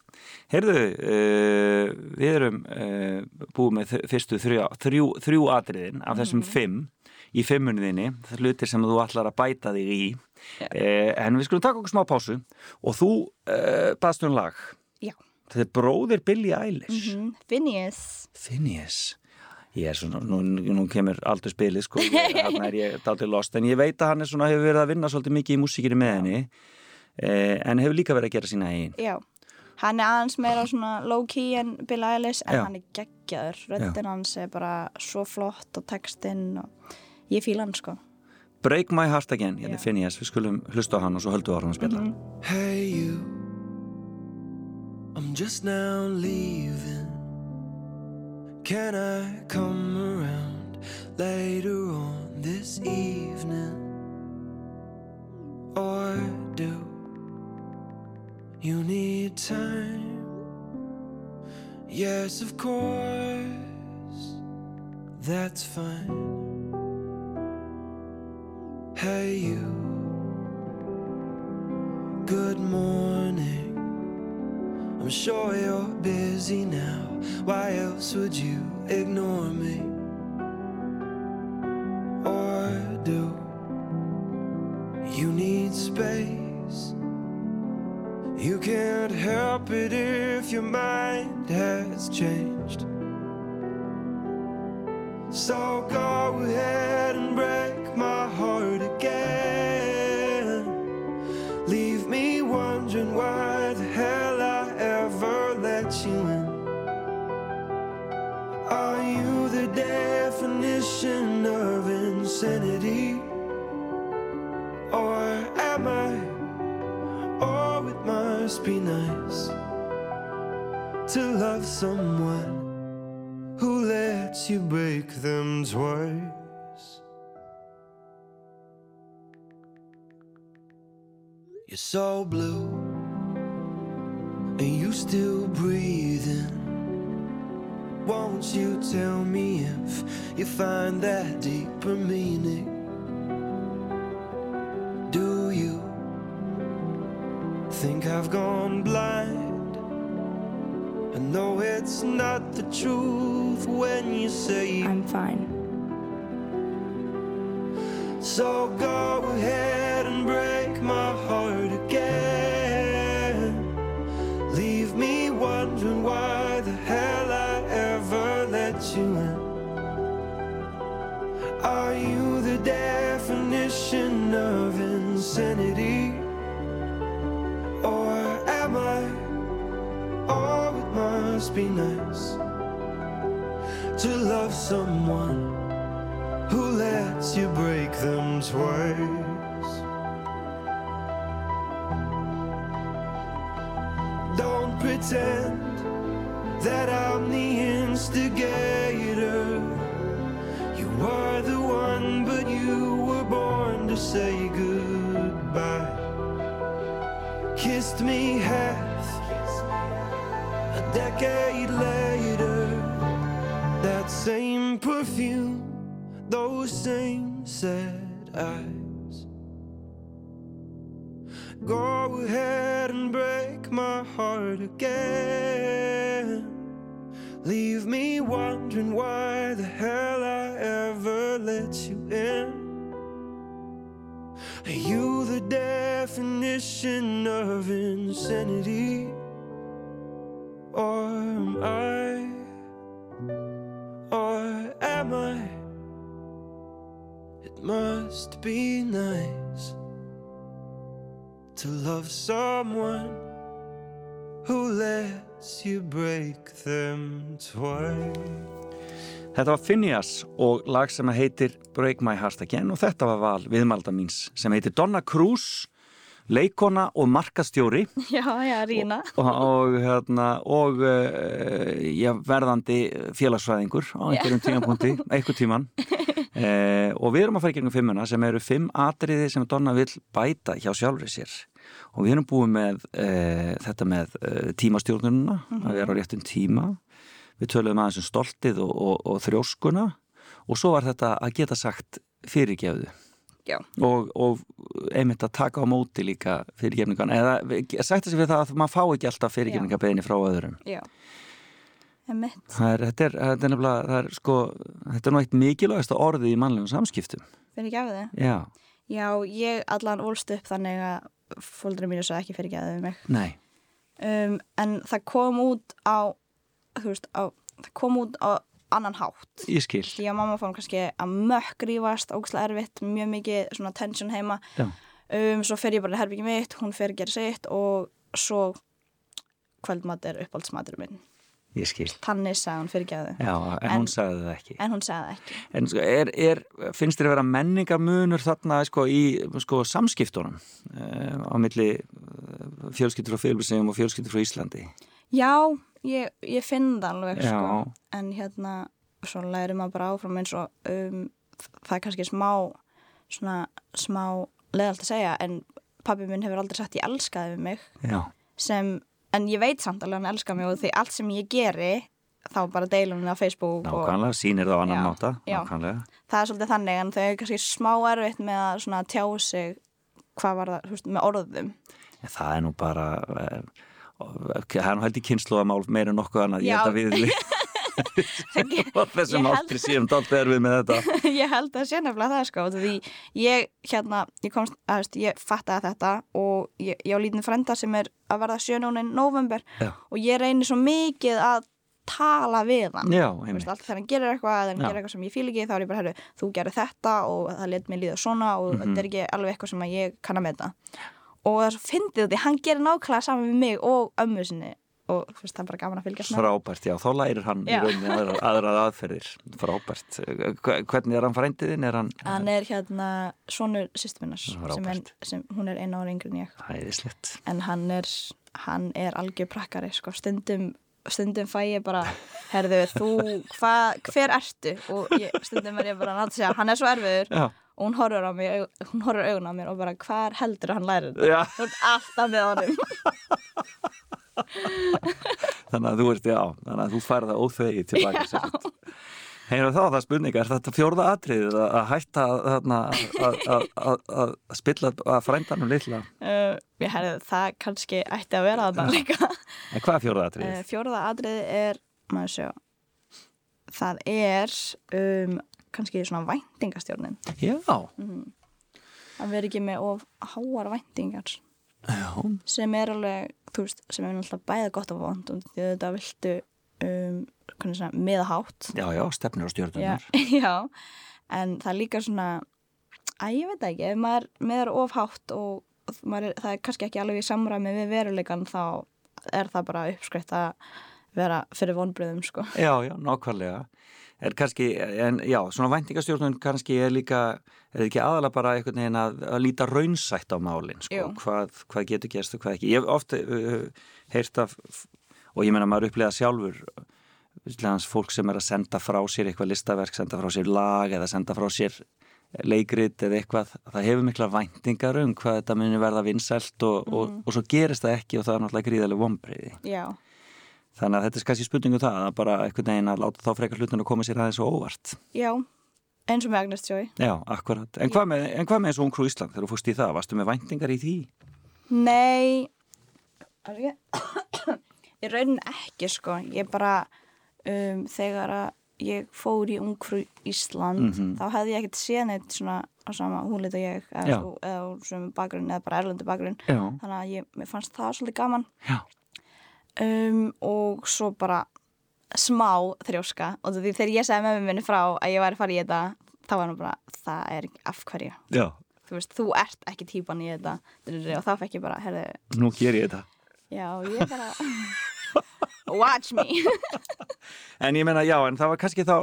Heyrðu, uh, við erum uh, búið með fyrstu þrjú, þrjú, þrjú atriðin af þessum fimm í fimmunniðinni, hlutir sem þú ætlar að bæta þig í. Já. Uh, en við skulum taka okkur smá pásu og þú uh, baðst um lag. Já. Þetta er bróðir Billie Eilish. Mm Phineas. Phineas ég er svona, nú, nú kemur aldur spilið sko, hann er ég dálítið lost en ég veit að hann er svona, hefur verið að vinna svolítið mikið í músíkinni með henni eh, en hefur líka verið að gera sína eigin Já. Hann er aðeins meira svona low-key en Bill Eilish en Já. hann er geggjaður. Röddinn hans er bara svo flott og textinn og ég fíla hann, sko. Break My Heart Again, hérna Já. er Phineas við skulum hlusta á hann og svo höldum við ára að spila Hey you, I'm just now leaving. Can I come around later on this evening? Or do you need time? Yes, of course, that's fine. Hey you. Good morning. I'm sure you're busy now. Why else would you ignore me? Or do you need space? You can't help it if your mind has changed. So go ahead to love someone who lets you break them twice. You're so blue, and you still breathing. Won't you tell me if you find that deeper meaning? Do you think I've gone blind? Know it's not the truth when you say I'm fine. so go ahead and break my heart again. Leave me wondering why the hell I ever let you in. Are you the definition of insanity? Be nice to love someone who lets you break them twice. Don't pretend that I'm the instigator. You are the one, but you were born to say goodbye. Kissed me half decade later. That same perfume, those same sad eyes. Go ahead and break my heart again. Leave me wondering why the hell I ever let you in. Are you the definition of insanity? Or am I? Or am I? It must be nice to love someone who lets you break them twice. Þetta var Phineas og lag sem heitir Break My Heart Again og þetta var val viðmalda míns sem heitir Donna Cruz, leikona og markastjóri. Já, já, Rína. og, og, hérna, og uh, já, verðandi félagsfræðingur á einhverjum tímapunkti, einhver tíman uh, og við erum að fara í gegnum fimmuna sem eru fimm atriði sem Donna vil bæta hjá sjálfri sér. Og við erum búið með uh, þetta með tímastjórnununa að vera á réttum tíma. Við töluðum aðeins um stoltið og, og, og þrjóskuna. Og svo var þetta að geta sagt fyrirgefðu. Og, og einmitt að taka á móti líka fyrirgefningan eða sagt þessi fyrir það að maður fá ekki alltaf fyrirgefningabeðinni frá öðrum. Já. Það er, þetta er, þetta er nefnilega það er sko, þetta er nú eitt mikilvægasta orðið í mannlegum samskiptum. Já, Já, ég allan ólst upp þannig að fólkdur mínu svo ekki fyrir ekki af mig. nei, Um, en það kom út á, þú veist, á, það kom út á annan hátt. ég skil Því að mamma fórum kannski að mökk rífast, ógslag erfitt, mjög mikið svona tension heima. já, Um, svo fer ég bara í herbyggi mitt, hún fer að gera sitt og svo kvöldmat er uppáldsmatur minn. ég skil Tannis sagði hún fyrir ekki af þau. já, en, En- hún sagði það ekki En hún sagði það ekki. en sko, er, er, finnst þér að vera menningamunur þarna sko, í sko, samskiptunum uh, á milli uh, fjölskyldur frá Fylbjörnsegum og fjölskyldur frá Íslandi Já, ég, ég finn það alveg, Já. sko. En hérna, svo læri maður bara áfram eins og um, það er kannski smá, svona, smá leðalt að segja, en pabbi minn hefur aldrei sagt ég elskaði við mig, já, sem, en ég veit samt alveg hann elskar mig og því allt sem ég geri, þá bara deilum við á Facebook og nákvæmlega, sýnir það á annan Já, máta já. það er svolítið þannig, en þau er kannski smá erfitt með að tjá sig hvað var það, þú veist, með orðum. En það er nú bara nú held í kynnslóðamál meira en nokkuð annað, ég Já. held að við þessum Ég held- aldrei síðan dálta er við með þetta ég held að sé nefnilega það sko því ég hérna ég komst að veist, ég fattaði þetta og ég, ég á lítinn frenda sem er að verða sjönónin november Já. og ég reynir svo mikið að tala við hann Já, Þú einmitt. veist, alltaf þegar hann gerir eitthvað eða hann Já. gerir eitthvað sem ég fíl ekki þá er ég bara, herru, þú gerir þetta og það let mér líða svona og Mhm. þetta er ekki alveg eitthvað sem að ég kann að meta og það er svo fyndið því hann gerir nákvæmlega saman við mig og ömmu sinni og veist, það er bara gaman að fylgjast með. Frábært, já, þá lærir hann í Já. rauninni aðra, aðrar aðferðir. Frábært, Hve- hvernig er hann frændiðin er hann hann er hérna sonur sýstuminnar sem er, Frábært. sem hún er eina ára yngri en ég. Hæðislegt en hann er, hann er algjör prakkari sko, stundum stundum fæ ég bara, herðu, þú hva, hver ertu? og ég, stundum er ég bara að segja, hann er svo erfiður. Já, og hún horfur á mig, hún horfur augun á mér og bara, hvar heldur hann lærir þetta? þú ert alltaf með honum þannig að þú ert, já þannig að þú færð það óþvegið tilbaka já. Heyrðu þá, það er spurning, er þetta fjórða atriðið að að hætta að, þarna, að, að, að, að spilla að frændanum litla? uh, ég herðu, það kannski ætti að vera þetta líka En hvað er fjórða uh, atriðið? fjórða atriði er maður sjá það er um, kannski svona væntingastjórnin. Já, að vera ekki með of háar væntingar. Já, sem er alveg, þú veist, sem er náttúrulega bæða gott og vond og þetta viltu um, meðhátt já, já, stefnir og já, stjórnunar. já, en það er líka svona að ég veit ekki, ef maður með er ofhátt og er, það er kannski ekki alveg í samræmi við veruleikan þá er það bara uppskrift að vera fyrir vonbröðum sko. Já, já, nákvæmlega. Er kannski, en já, svona væntingastjórnun kannski er líka, er ekki aðalega bara einhvern veginn að, að líta raunsætt á málinn, sko, hvað, hvað getur gerst og hvað ekki. Ég hef ofta uh, heyrt af, og ég meina maður upplega sjálfur, hans fólk sem er að senda frá sér eitthvað listaverk, senda frá sér lag eða senda frá sér leikrit eða eitthvað, það hefur mikla væntingar um hvað þetta muni verða vinsælt og, og, og svo gerist það ekki og það er náttúrulega gríðarlega vombriði. Já, Þannig að þetta er kannski spurningu það að bara einhvern veginn að láta þá frekar hlutin að koma sér aðeins og óvart. já, eins og með Agnes Joy. Já, akkurat. En hvað með, en hvað með þessu Ungfrú Ísland þegar þú fórst í það? Varstu með væntingar í því? Nei, ég, raunin ekki sko, ég bara, um, þegar að ég fór í Ungfrú Ísland, Mhm. þá hefði ég ekkert séð neitt svona á sama húnlit og ég, eða, eða úr sem bakgrunn, eða bara erlendi bakgrunn, Já. þannig að ég, mér fannst það svolítið gaman. Já. Um, og svo bara smá þrjóska og því þegar ég sagði með minni frá að ég væri að fara í þetta þá var hann bara, það er af hverju Já. þú veist, þú ert ekki típan í þetta og þá fekk ég bara, herðu Nú ger ég þetta. já, ég bara watch me. En ég meina, já, en það var kannski þá,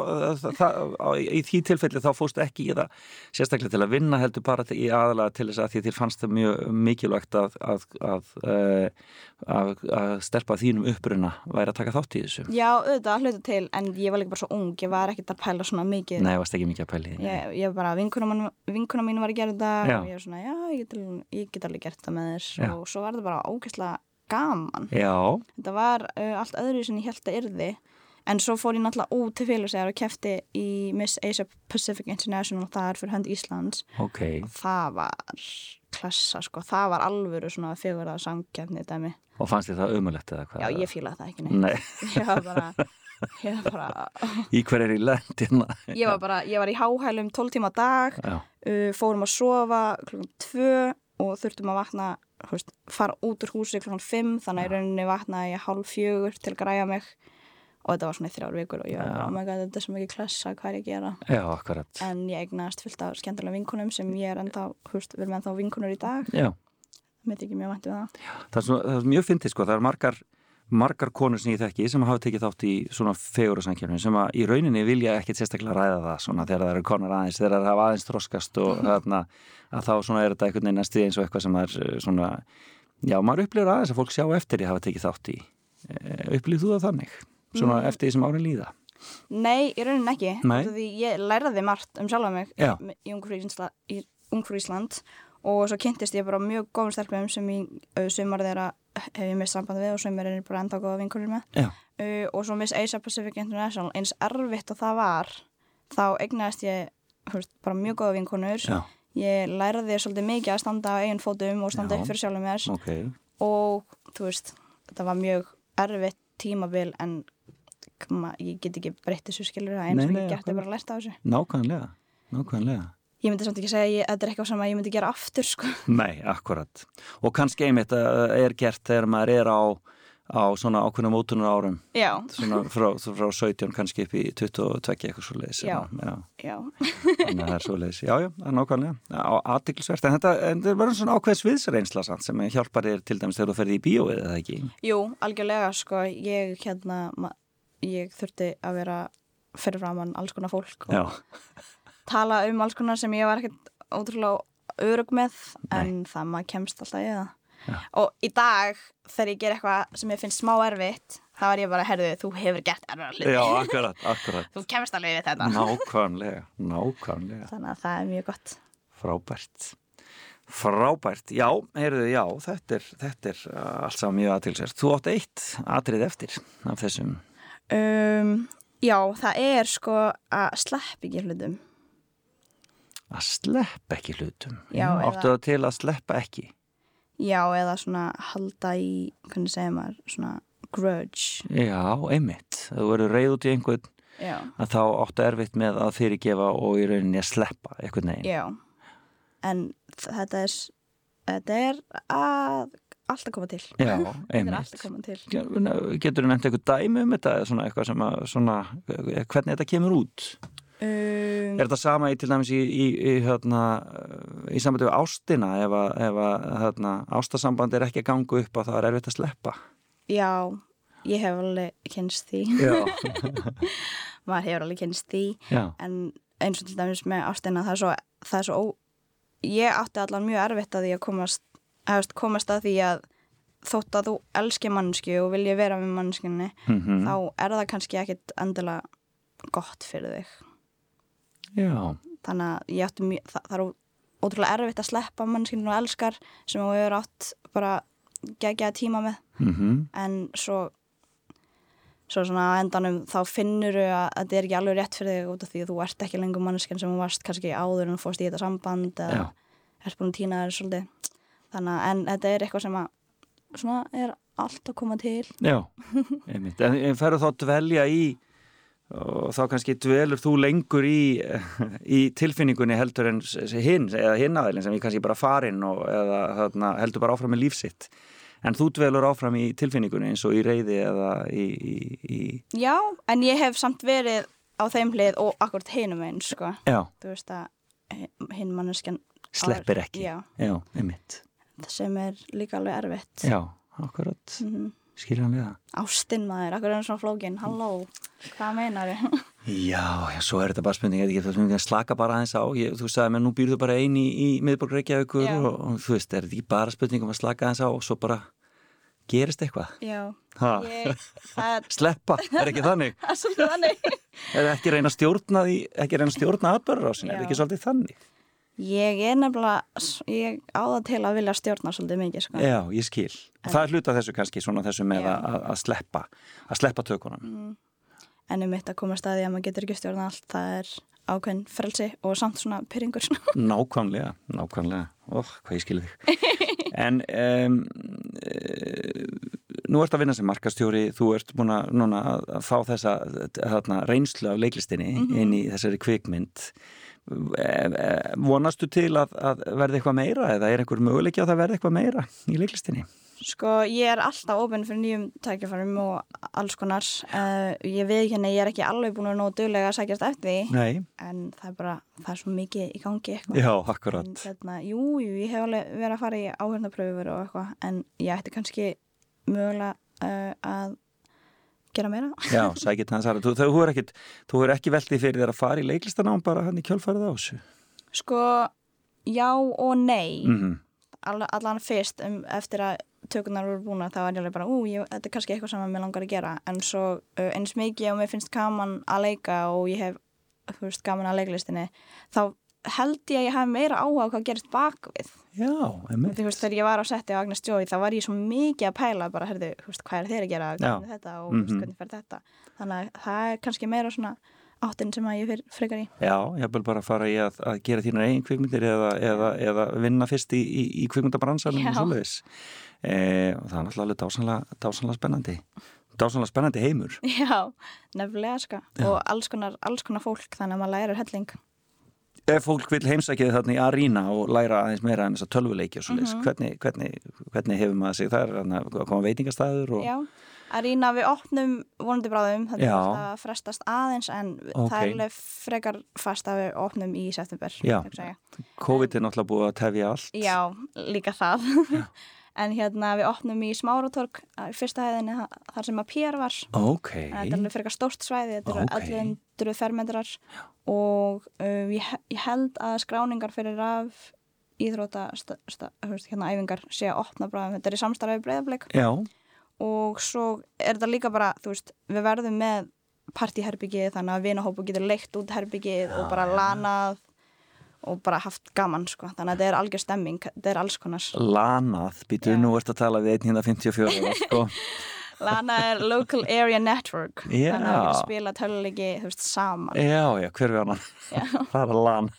það, það, á- í því tilfelli þá fórst ekki í það sérstaklega til að vinna heldur bara í aðalega til þess að því þér fannst það mjög mikilvægt að, að, að, uh, að, að stelpa þínum uppruna væri að taka þátt í þessu. já, auðvitað að hluta til en ég var líka bara svo ung, ég var ekkert að pæla svona mikið. Nei, varst ekki mikið að pæli því. ég, ég bara, vinkuna, mín var að gera þetta og ég var svona, já, ég get, ég get alveg gert það með þess og svo var þetta bara ógeðslega gaman. Já, þetta var uh, allt öðru sem ég held að yrði. En svo fór ég náttúrulega út til félagsæðar og kefti í Miss Asia Pacific International það er fyrir hönd Íslands. Ok. það var klassa sko, það var alvöru svona fjögur að sangkefni dæmi. Og fannst þið það umulegt eða hvað? já, ég fílaði það ekki neitt. Nei, ég var bara, ég var bara í hver er í lendina? ég var bara, ég var í háhælum 12 tíma dag uh, fórum að sofa klukkan 2 og þurftum að vakna veist, fara út úr húsi klukkan 5 þannig að í rauninni vaknaði ég hálf fjögur til að græja mig. Og þetta var svona í þrjár vikur og ég var Já. oh my god, þetta er svo mikið klessa, hvað er ég að gera? Já, akkurat. en ég eignast fullt af skemmtilega vinkunum sem ég er ennþá, veist, við erum ennþá vinkunur í dag. Já, mér þykir mjög vænt um það. Það er, svo, það er mjög fyndið sko, það er margar, margar konur sem ég þekki sem hafa tekið þátt í svona fegurasankjörnum sem að í rauninni vilja ekkit sérstaklega ræða það svona þegar það eru konar aðeins, þegar það hafa aðeins þroskast og þarna að þá svona er þetta einhvern veginn næstu eins og eitthvað sem er eh, svona, já, maður upplifur aðeins að fólk sjá eftir því hafa tekið þátt í. Upplifur þú það þannig? Svona eftir því sem árin líða? Nei, í rauninni ekki Því ég lærði margt um sjálfa mig Já. í Ungfrú Ísland, og svo kynntist ég bara mjög góðum stelpum sem í sumar þeirra hef ég mist samband við og sumar er bara enda góða vinkonur með uh, og svo Miss Asia Pacific International eins erfitt og það var þá egnaðist ég veist, bara mjög góða vinkonur Já, ég lærði svolítið mikið að standa á eigin fótum og standa Já. upp fyrir sjálfum mér ok. og þú veist, þetta var mjög erfitt tímabil en koma, ég get ekki breytt þessu skilur það eins og ég akkurat. bara lerta á þessu Nákvæmlega, nákvæmlega. Ég myndi samt ekki segja að þetta er eitthvað sem ég myndi gera aftur sko. Nei, akkurat. Og kannski einmitt að er gert þegar maður er á, á svona ákveðnum mótunar árum, já, svona frá, frá 17 kannski upp í 22 eitthvað svo leiðis. Já. já. já, Þannig að það er svo leiðis. Já, já, það er nákvæmlega. Á aðtiklisvert. En þetta, en verður svona ákveðs viðsreynsla samt sem hjálpar þér til dæmis þegar þú ferði í bíóið eða ekki. jú, algjörlega sko, ég hérna ég þurfti að vera fyrir framann alls konar fólk og tala um alls konar sem ég var ekkert ótrúlega örug með en það maður kemst alltaf í það og í dag þegar ég ger eitthvað sem ég finnst smá erfitt þá er ég bara, herðu, þú hefur gert erfiðar hluti já, akkurat, akkurat. þú kemst alveg við þetta Nákvæmlega, nákvæmlega. þannig að það er mjög gott Frábært. Frábært, já, heyrðu, já, þetta er, þetta er uh, allt saman mjög aðtilsvært. Þú átt eitt atrið eftir af þessum. um, já, það er sko að slepp ekki hlutum Að sleppa ekki hlutum. Áttu það til að sleppa ekki? já, eða svona halda í hvernig segir maður, svona grudge Já, einmitt. Þú verður reyð út í einhvern já, að þá áttu erfitt með að fyrirgefa og í rauninni að sleppa einhvern veginn. já en þetta er þetta er að alltaf koma til Já, alltaf koma til Getur þú nefnt eitthvað dæmi um þetta eða svona eitthvað sem að svona, hvernig þetta kemur út? Um, Er þetta sama í til dæmis í, í, í, hérna, í sambandi við ástina ef að, hérna, ástasamband er ekki að ganga upp að það er erfitt að sleppa? Já, ég hef alveg kynst því maður hefur alveg kynst því Já. en eins og til dæmis með ástina það er svo, það er svo ó... ég átti allan mjög erfitt að því að komast, hefst, komast að því að þótt að þú elski mannsku og vilja vera með mannskunni Mhm. þá er það kannski ekkit endilega gott fyrir þig Já. þannig að ég átti mjög, það, það er ótrúlega erfitt að sleppa mannskunni og elskar sem þú hefur átt bara gegja tíma með Mm en svo svo svona endanum þá finnur þau að þetta er ekki alveg rétt fyrir þig út af því að þú ert ekki lengur manneskjan sem þú varst kannski áður en þú fórst í þetta samband eða Já. ert búin að týna þér svolítið þannig að en þetta er eitthvað sem að svona er allt að koma til Já, einmitt. En, en ferðu þá dvelja í og þá kannski dvelur þú lengur í, í tilfinningunni heldur en hinn eða hinn aðeins sem ég kannski bara farin og eða þarna, heldur bara áfram með lífsitt en þú dvelur áfram í tilfinningunni eins og í reyði eða í, í, í... Já, en ég hef samt verið á þeim hlið og akkurat hinum einn sko. Já, þú veist að hi- hinn manneskjan sleppir ekki. Já, Já, einmitt. Sem er líka alveg erfitt. Já, akkurat, Mhm. Skiljanlega Ástin maður, akkur er hann svona flókin Halló, hvað meinar ég? Já, já, svo er þetta bara spurning, ég veit ekki, slaka bara aðeins á, ég, þú sagði mér nú býrðu bara eini í, í miðborg Reykjavíkur og, og þú veist, er þetta ekki bara spurning um að slaka aðeins á og svo bara gerist eitthvað? Já, Ha, ég, það er sleppa, er ekki þannig? það er svolítið þannig Er ekki reyna að stjórna því, ekki reyna að stjórna atbörður á sinni, er ekki svolítið þannig? Ég er nefnilega, ég á það til að vilja stjórna svolítið mikið sko. Já, ég skil. Og það er hluta þessu kannski, svona þessu með að, að sleppa, að sleppa tökunum. En um mitt að koma staði að maður getur ekki stjórna allt, það er ákveðin frelsi og samt svona pyrringur Nákvæmlega, nákvæmlega. Óh, hvað ég skilði þig. En um, e, nú ert að vinna sem markastjóri þú ert búin að, núna, að, fá þessa þarna, reynslu af leiklistinni inn í þessari kvikmynd. e, vonastu til að, að verði eitthvað meira eða er einhver möguleiki að það verði eitthvað meira í leiklistinni? Sko, ég er alltaf ofinn fyrir nýjum tækjafarum og alls konar. Uh, Ég veit hérna, ég er ekki alveg búin að nógu duglega að sækjast eftir því Nei, En það er bara, það er svo mikið í gangi eitthvað. Já, En akkurat hérna, jú, jú, ég hef alveg verið að fara í áhörnapröfur og eitthvað En ég ætti kannski mögulega uh, að gera meira. Já, sækit hans aðra, þú, þú, þú er er ekki veldið fyrir þér að fara í leiklistanám bara hann í kjölfarið á þessu? Sko, já og nei. Mm All, Allan fyrst um, eftir að tökunar voru búin þá er ég alveg bara, ú, ég, þetta er kannski eitthvað sem mér langar að gera. En svo eins mikið og mér finnst gaman að leika og ég hef þú veist, gaman að leiklistinni þá held ég að ég hafi meira áhuga á hvað gerist bakvið Já, einmitt þú veist, þegar ég var á setti á Agnes Joy þá var ég svo mikið að pæla bara, herðu, hvað er þeir að gera Já. hvernig er þetta og mm Mhm. hvernig fer þetta þannig að það er kannski meira svona áttin sem að ég frekar í Já, ég vil bara fara í að, að gera þínar eigin kvikmyndir eða, eða, eða vinna fyrst í, í, í kvikmyndabransanum Já. og svoleiðis. E, og það er náttúrulega dásanlega, dásanlega spennandi. Dásanlega spennandi heimur. Já, nefnilega sko og alls konar, alls konar fólk þannig að maður lærir helling Ef fólk vil heimsækja þarna í Arína og læra aðeins meira en þess að tölvuleiki og svoleiðis, Mhm. hvernig, hvernig, hvernig hefur maður sig þar, þarna, koma veitingastæður og... Já, að rýna við opnum vonandi bráðum, þetta er alltaf frestast aðeins en Ok. það er alveg frekar fast að við opnum í september Já. COVID er náttúrulega búið að tefja allt. Já, líka það en hérna við opnum í Smáratorg fyrsta hæðinni þa- þar sem að Pér var. Ok. En þetta er alveg frekar stórt svæði, þetta eru Ok. 1100 fermetrar. Og uh, ég, ég held að skráningar fyrir raf íþróta hérna, æfingar sé að opna bráðum, þetta er í samstarfi breyðablik Já, og svo er þetta líka bara, þú veist, við verðum með partíherbyggið þannig að vinahópu getur leikt út herbyggið og bara lanað og bara haft gaman, sko, þannig að þetta er algjör stemming, þetta er alls konar. lanað, býtu, nú að tala við 154 ára, sko. Lana er Local Area Network, Já. þannig að við spila töluleiki, saman. Já, já, hver við annan? Það er lan.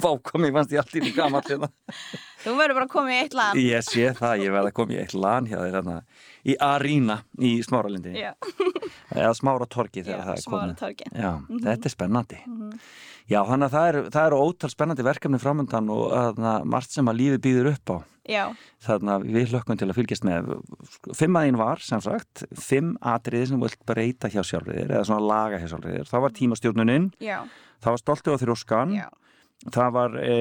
Vá, kom ég fannst ég allt í gamall hérna. Þú verður bara að koma í eitt land. Ég sé það, ég verð að koma í eitt lan hjá þér hérna í Arína í Smáralindi eða Smára torgi þegar Já, það er komið. torgi. Já, þetta er spennandi. Já, þannig að það eru, eru ótal spennandi verkefni framöndan og þarna, margt sem að lífið býður upp á. Já, Þannig að við hlökkum til að fylgjast með. Fimm aðein var, sem sagt, fimm atriði sem vilt breyta hjá sjálfriðir eða svona laga hjá sjálfriðir. Það var tímastjórnunin, já, það var stoltið og þrjóskan, já. það var, e,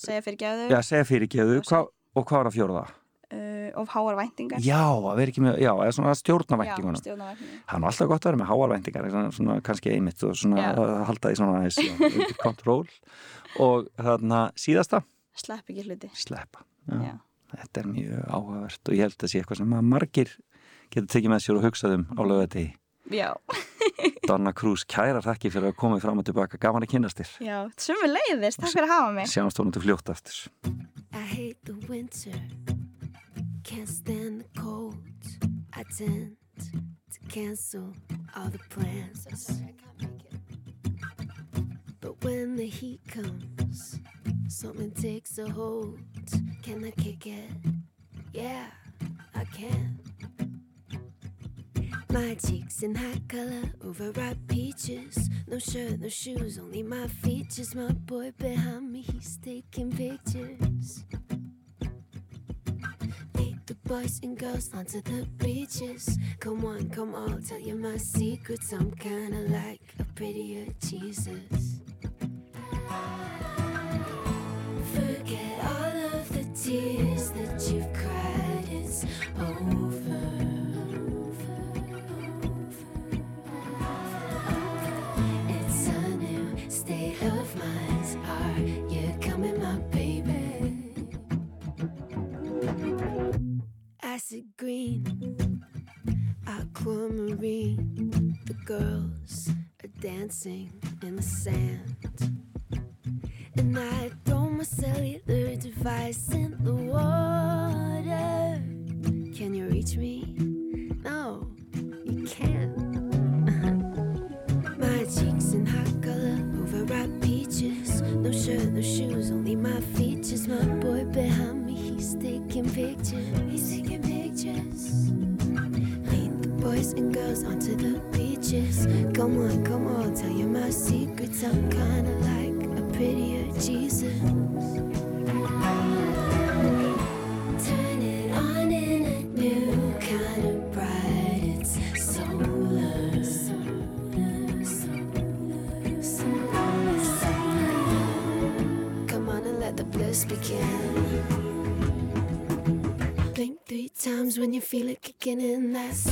Segja fyrir gæðu já, segja fyrirgeðu, og hvað var að fjóra það? Uh, of háar væntingar. Já, að vera ekki með, já, eða svona stjórna væntingunum. Já, stjórnavæntingar. Það er nú alltaf gott að vera með háarvæntingar svona, svona kannski einmitt og svona Já. að halda því svona undir kontról og þarna síðasta Slepp ekki hluti. sleppa já. Já. þetta er mjög áhugavert og ég held að sé eitthvað sem að margir getur tekið með sér og hugsað um á lögati Já, Donna Cruz kæra þakki fyrir að koma fram og tilbaka gaman að kynast þér já, sumi leiðist, takk fyrir að hafa mig. sjáumst can't stand the cold. I tend to cancel all the plans. But when the heat comes, something takes a hold. Can I kick it? Yeah, I can. My cheeks in hot color, overripe peaches. No shirt, no shoes, only my features. My boy behind me, he's taking pictures. Boys and girls onto the beaches. Come on, come on, tell you my secrets. I'm kinda like a prettier Jesus. Forget all of the tears that you've cried. It's over. Acid green, aquamarine. The girls are dancing in the sand. And I throw my cellular device in the water. Can you reach me? No, you can't. my cheeks in hot color, overripe peaches. No shirt, no shoes, only my features. My boy behind me, he's taking pictures. He's taking pictures. Lead the boys and girls onto the beaches. Come on, come on, tell you my secrets. I'm kinda like a prettier Jesus. Turn times when you feel it kicking in. That's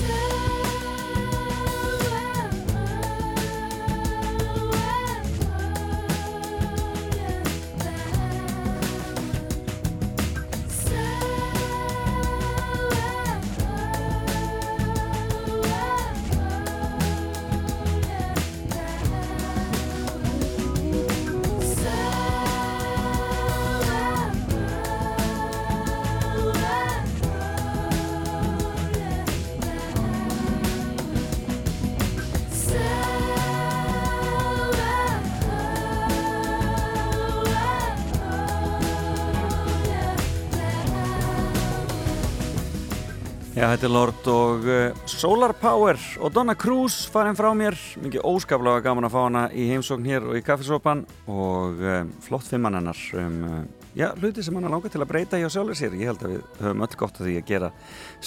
Já, þetta er Lord og uh, Solar Power og Donna Cruz farin frá mér. Mikið óskaplega gaman að fá hana í heimsókn hér og í kaffesopan og uh, flott fimmann hennar um, uh, já, hluti sem hann er langað til að breyta hjá sjálfur sér. Ég held að við höfum öll gott að því að gera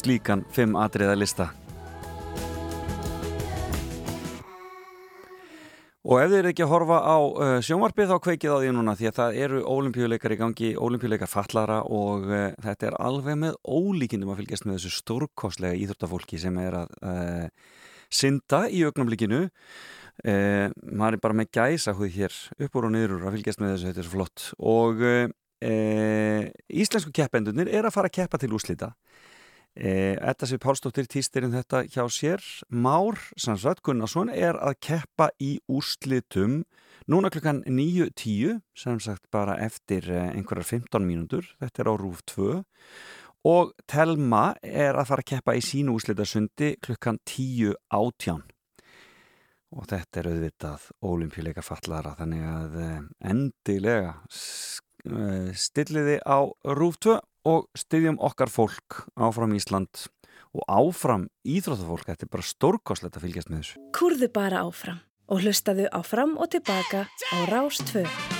slíkan fimm atriða lista Og ef þið eru ekki að horfa á uh, sjónvarpið þá kveikið á því núna því að það eru ólimpíuleikar í gangi, ólimpíuleikar fallara og uh, þetta er alveg með ólíkindum að fylgjast með þessu stórkostlega íþróttafólki sem er að uh, synda í augnumlikinu. Uh, maður er bara með gæsa húð hér upp úr og niður að fylgjast með þessu, þetta er svo flott. Og uh, uh, íslensku keppendunir er að fara að keppa til úslita. Þetta sem Pálsdóttir týstir um þetta hjá sér. Már Sannsvætt Gunnarsson er að keppa í úrslitum núna klukkan 9.10 sem sagt bara eftir eh, einhverjar 15 mínútur, þetta er á Rúf 2 og Telma er að fara að keppa í sínu úrslitasundi klukkan 10.18 og þetta er auðvitað ólimpíuleika fallara þannig að eh, endilega eh, stilliði á Rúf 2 og styðjum okkar fólk áfram Ísland og áfram íþróttafólk. Þetta er bara stórkoslegt að fylgjast með þessu. Kurðu bara áfram og hlustaðu áfram og tilbaka á Rástföð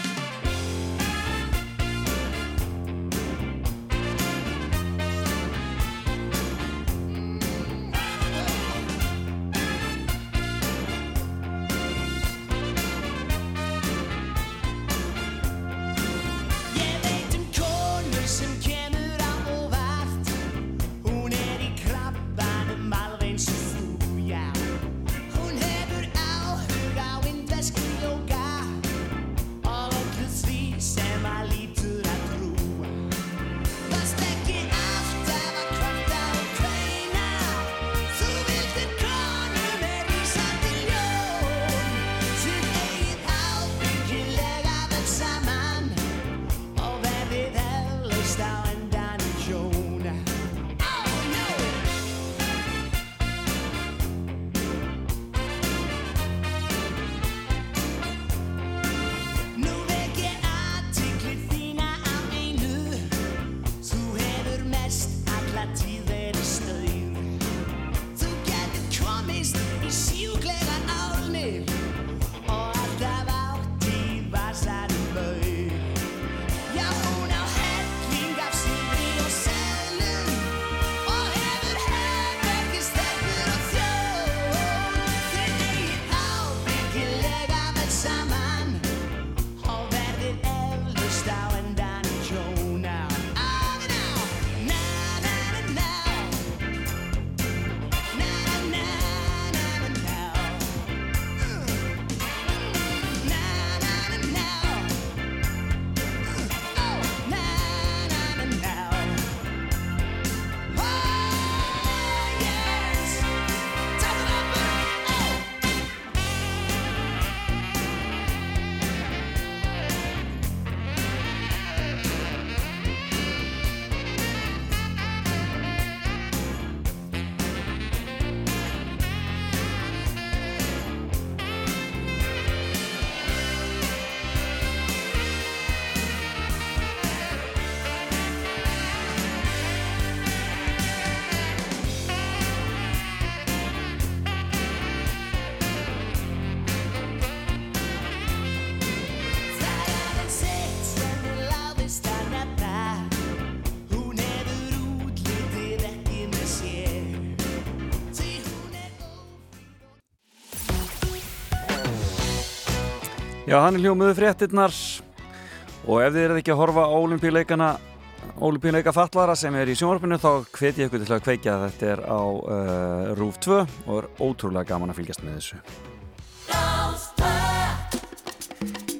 Já, hann er hljómiðu fréttinnar og ef þið erum ekki að horfa á olimpíuleikana olimpíuleika fallara sem er í sjónvarpinu þá hveti ég ykkur til að kveikja. Að þetta er á uh, Rúf 2 og er ótrúlega gaman að fylgjast með þessu.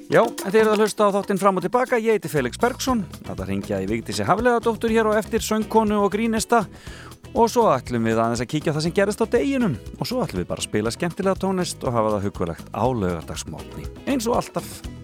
Já, þetta er að hlusta á þáttinn fram og tilbaka. Ég heiti Felix Bergsson, þetta ringja í Vigdísi Hafleðadóttur hér og eftir söngkonu og grínista og svo ætlum við aðeins að kíkja það sem gerist á deginum. Og svo ætlum við bara að spila skemmtilega tónist og hafa það hugverlegt álaugardagsmátni eins og alltaf.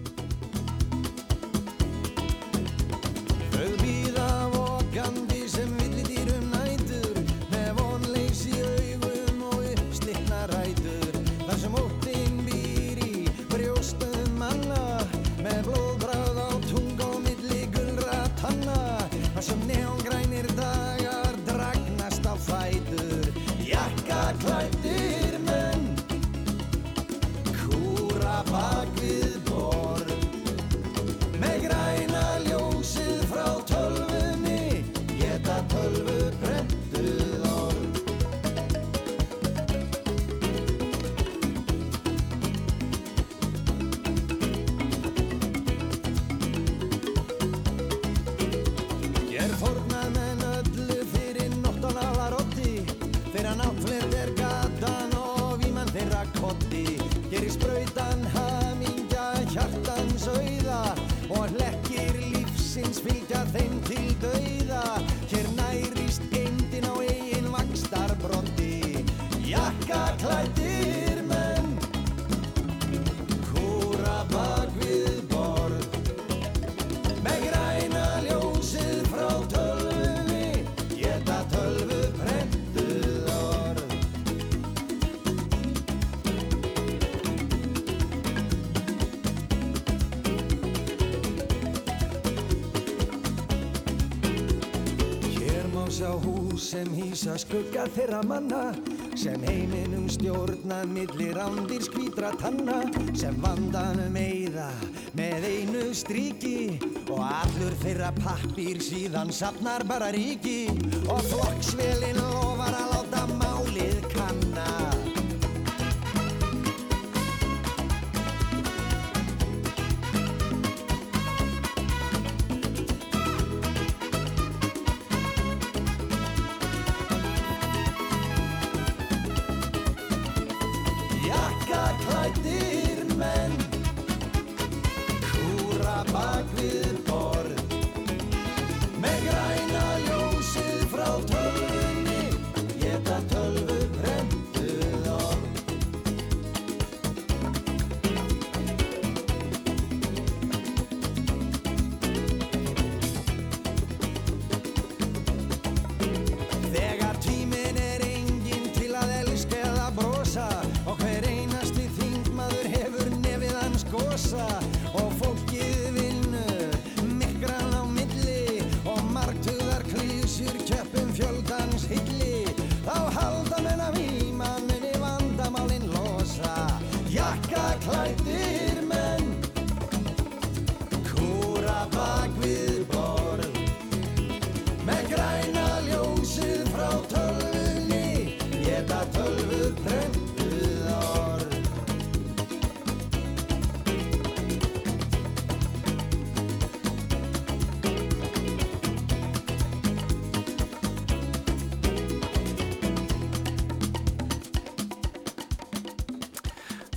sem hýsa skugga þeirra manna sem heiminum stjórnað millir ándir skvítra tanna sem vandanum eiða með einu stríki og allur þeirra pappir síðan sapnar bara ríki. Og flokksvelin lofar að láta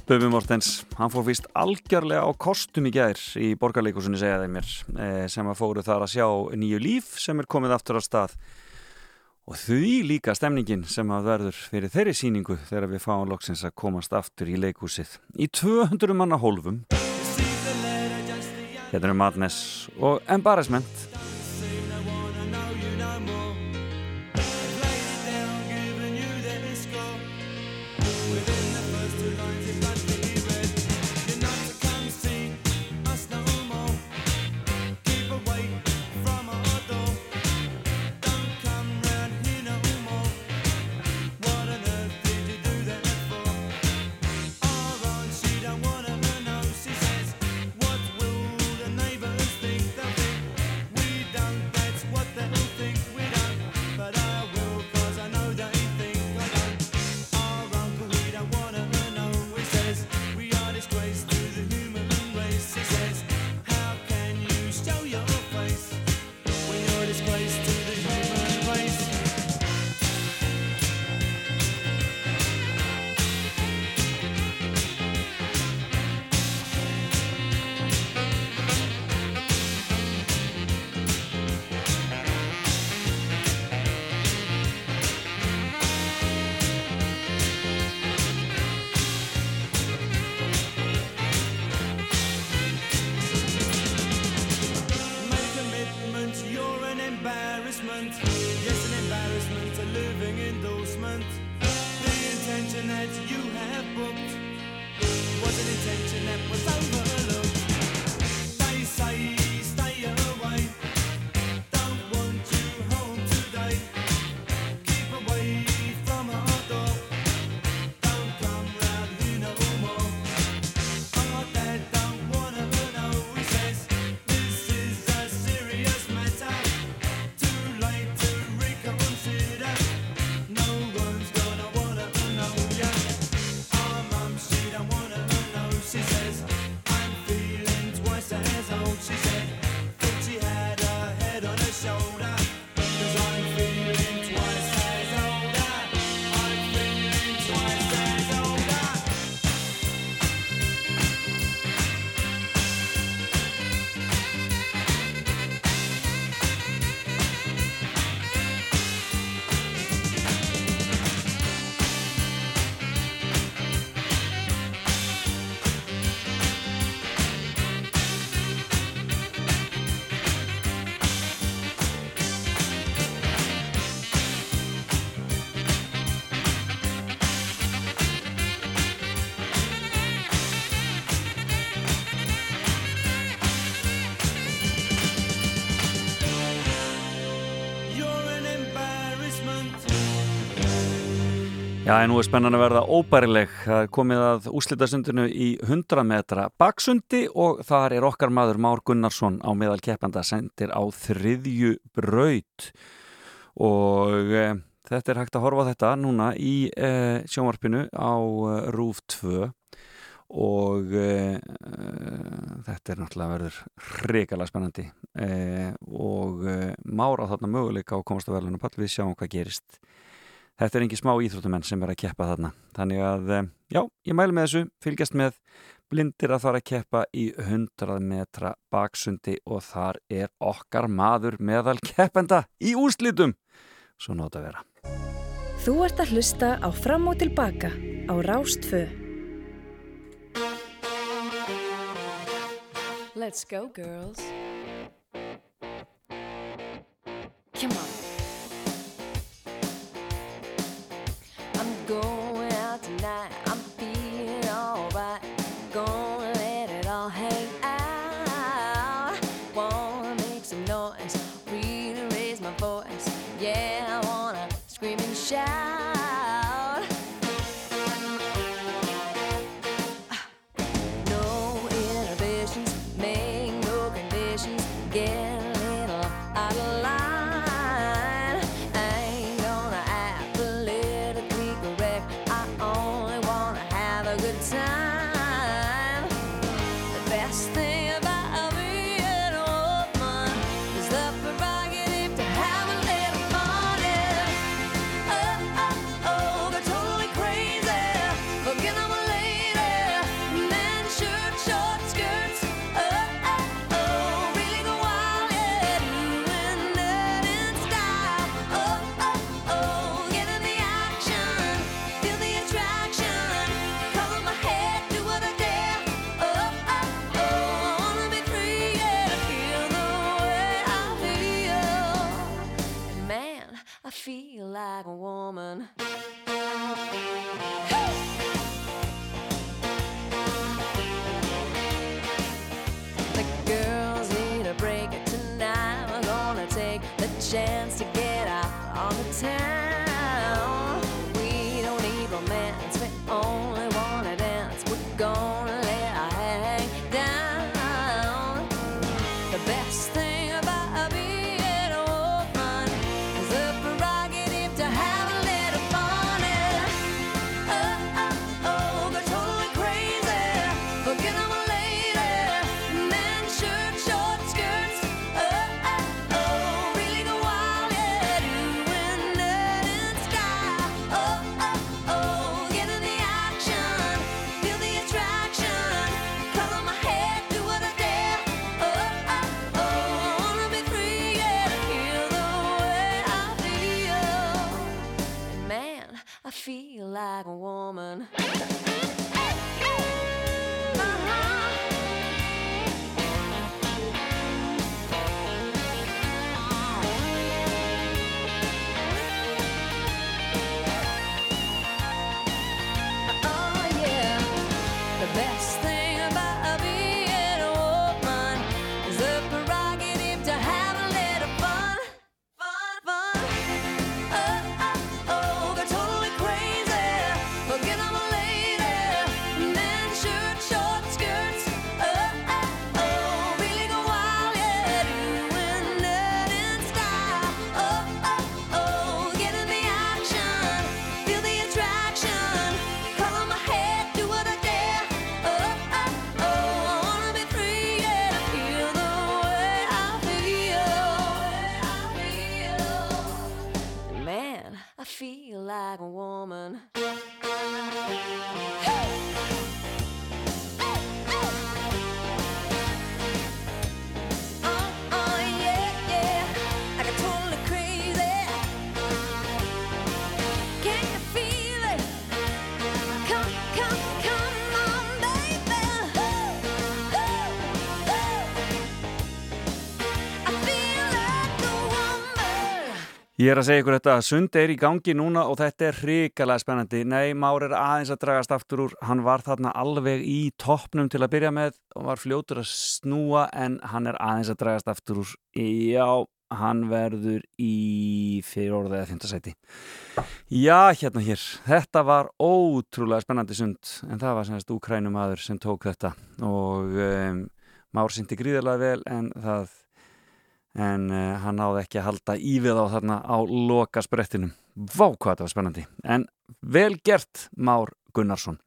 Bubi Mortens, hann fór fyrst algjörlega á kostum í gær í borgarleikusunni segja þeim mér eh, sem að fóru þar að sjá nýju líf sem er komið aftur á stað. Og því líka stemningin sem að verður fyrir þeirri síningu þegar við fáum loksins að komast aftur í leikúsið í 200 manna hólfum. Þetta eru Madness og Embarrassment Já, en nú er spennan að verða óbærileg. Það er komið að úslitasundinu í 100 metra baksundi og þar er okkar maður Már Gunnarsson á meðal keppanda sendir á þriðju braut. Og e, þetta er hægt að horfa þetta núna í eh, e, sjómarpinu á e, Rúf 2 og eh, þetta er náttúrulega verður hrikala spennandi. Og Már á þarna möguleika á komast að velja hann að pall við sjáum hvað gerist þetta er engi smá íþróttumenn sem er að keppa þarna. Þannig að, eh, já, ég mælu með þessu fylgjast með. Blindir að fara að keppa í 100 metra baksundi og þar er okkar maður meðal keppenda í úrslitum. Svo nót að vera. Þú ert að hlusta á Fram og Tilbaka á Rástfö Let's go girls. Come on. Ég er að segja ykkur þetta að sund er í gangi núna og þetta er hrikalega spennandi. Nei, Már er aðeins að dragast aftur úr. Hann var þarna alveg í toppnum til að byrja með og var fljótur að snúa en hann er aðeins að dragast aftur úr. Já, hann verður í fyrir orðið eða fjöndarsæti. Já, hérna hér. Þetta var ótrúlega spennandi sund en það var semst úkrænum aður sem tók þetta og um, Már syndi gríðilega vel en það en uh, hann náði ekki að halda í við á þarna á loka sprettinum Vá hvað þetta var spennandi. En vel gert Már Gunnarsson.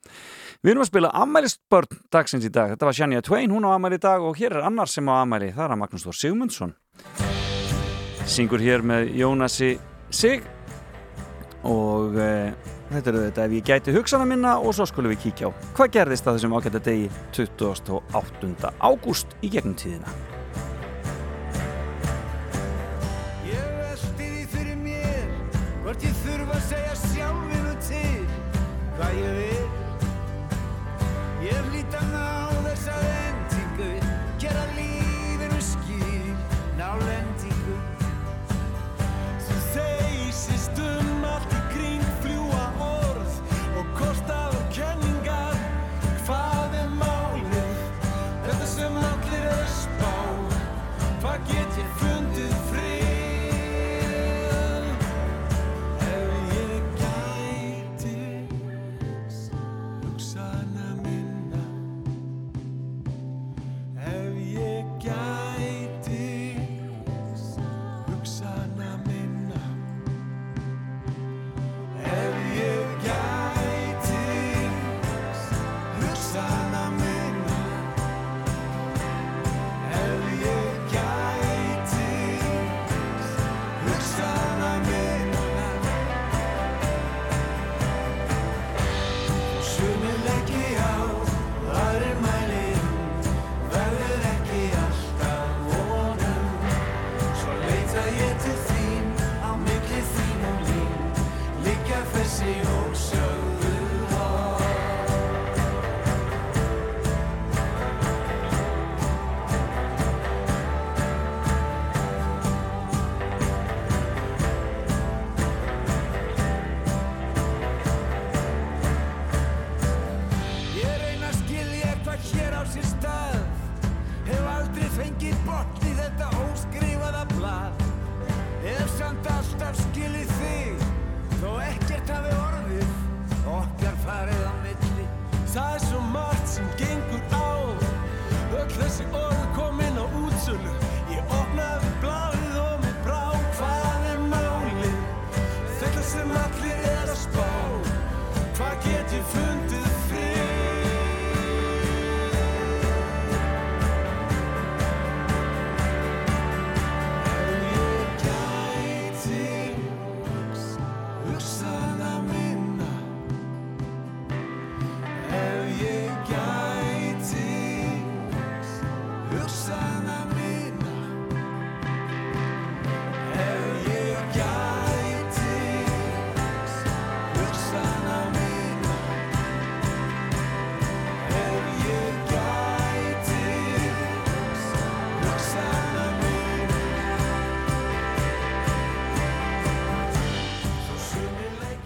Við erum að spila ammælistbörn dagsins í dag. Þetta var Shania Twain, hún á ammæli í dag og hér er annar sem á ammæli, það er að Magnús Þór Sigmundsson. Syngur hér með Jónasi Sig. Og uh, þetta er þetta ef ég gæti hugsana minna og svo skulum við kíkja á hvað gerðist að þessum ágæta degi 28. ágúst í gegnum tíðina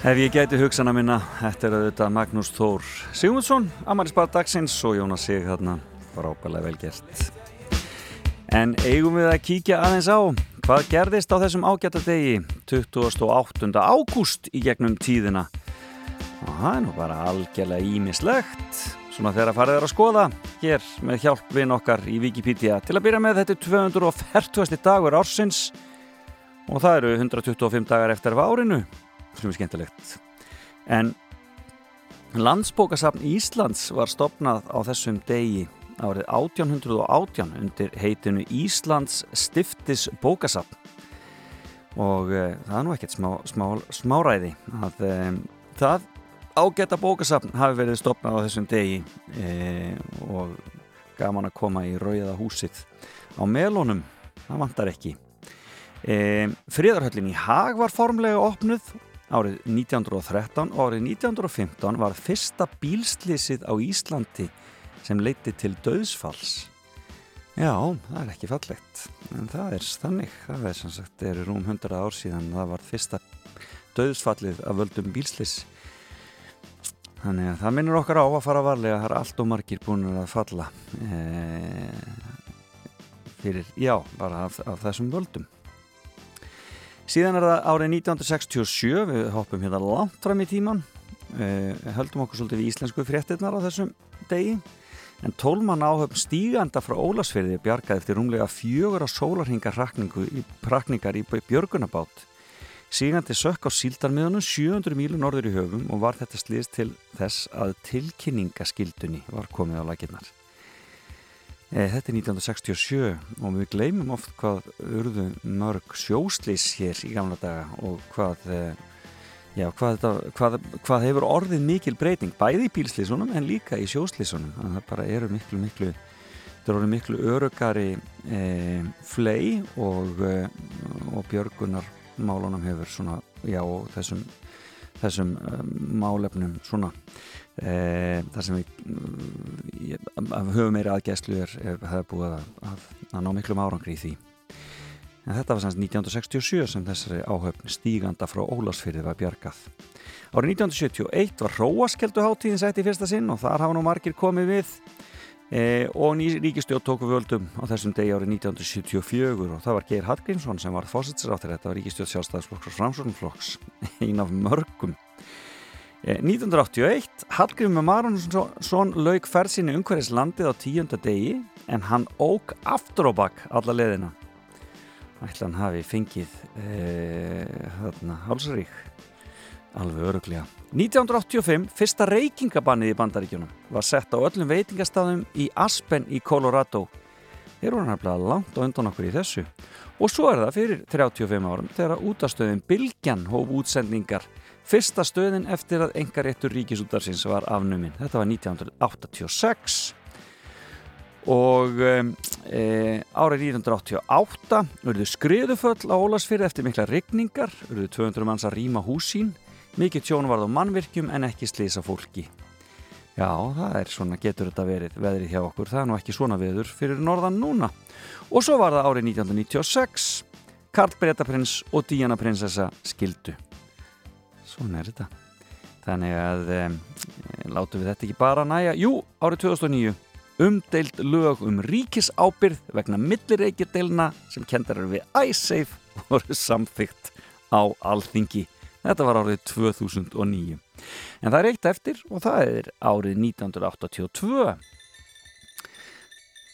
Ef ég gæti hugsana minna, þetta er auðvitað Magnús Þór Sigmundsson, Amarisbar dagsins og Jónas Sig þarna, frábælega vel gert. En eigum við að kíkja aðeins á hvað gerðist á þessum ágæta degi 28. ágúst í gegnum tíðina. Og það er nú bara algjörlega ímislegt, svona þegar farið er að skoða hér með hjálp vinn okkar í Wikipedia. Til að byrja með þetta er 240. dagur ársins og það eru 125 dagar eftir árinu sem er skemmtilegt. En Landsbókasafn Íslands var stopnað á þessum degi árið 1818 undir heitinu Íslands stiftis bókasafn og e, það er nú ekkert smá, smá, smáræði að e, það ágæta bókasafn hafi verið stopnað á þessum degi e, og gaman að koma í rauða húsið á melónum, það vantar ekki. E, Friðarhöllin í Hag var formlega opnuð árið 1913 og árið 1915 var fyrsta bílslýsið á Íslandi sem leiti til döðsfalls Já, það er ekki fallegt en það er þannig. Það er sem sagt, eru rúm 100 ár síðan það var fyrsta döðsfallið af völdum bílslýs þannig að það minnur okkar á að fara varlega. Það er allt og margir búin að falla e, fyrir, já, bara af, af þessum völdum Síðan er það árið 1967, við hoppum hérna langt fram í tíman, uh, höldum okkur svolítið við íslensku fréttinnar á þessum degi, en tólmann áhöfn stíganda frá Ólasfyrði bjargaði eftir rúmlega fjögur á sólarhingar prakningar í björgunabátt. Sígandi sökk á síldarmiðunum 700 mílu norður í höfum og var þetta slýðist til þess að tilkynningaskildunni var komið á laginnar. E, þetta er 1967 og við gleymum oft hvað urðu mörg sjóslís hér í gamla daga og hvað, e, já, hvað, þetta, hvað, hvað hefur orðið mikil breyting bæði í bílslísunum en líka í sjóslísunum. Það bara eru miklu, miklu, það eru miklu örugari e, flei og, og björgunar málunum hefur svona, já, þessum, þessum um, málefnum svona e, þar sem við e, höfum meira aðgæslu er, er, hefur búið að, að, að ná miklum árangri í því. En þetta var semst 1967 sem þessari áhöfn stíganda frá Ólasfyrði var bjargað. Árið 1971 var Róaskelduháttíðin sett í fyrsta sinn og þar hafa nú margir komið við. E, og ríkistjóð tóku völdum á þessum degi árið 1974 og það var Geir Hallgrímsson sem var fósitsráttir þetta var ríkistjóð sjálfstæðisflokks og framsvörnflokks einn af mörgum 1981 Hallgrímur Maronsson lauk fersinni umhverjus landið á tíunda degi en hann óg aftur á bakk alla leðina ætla hann hafi fengið e, þarna hálsarík alveg öruglega 1985, fyrsta reykingabannið í bandaríkjunum var sett á öllum veitingastafum í Aspen í Colorado. Þeir voru nefnilega langt á undan okkur í þessu. Og svo er það fyrir 35 árum þegar útastöðin Bilgjan hóf útsendingar. Fyrsta stöðin eftir að engar ettur ríkisútarsins var afnuminn. Þetta var 1986. Og e, árið 1988 verður skriðuföll á Ólasfyrði eftir mikla rigningar. Verður 200 manns að rýma húsín. Mikið tjón varð á mannvirkjum en ekki slýsa fólki. Já, það er svona, getur þetta verið veðrið hjá okkur. Það er nú ekki svona veður fyrir norðan núna. Og svo var það árið 1996. Karl Bretaprins og Díana prinsessa skildu. Svona er þetta. Þannig að um, látum við þetta ekki bara næja. Jú, árið 2009 umdeild lög um ríkisábyrð vegna millireikirdeilna sem kendar eru við iSafe voru samþygt á alþingi. Þetta var árið 2009. En það er eitt eftir og það er árið 1982.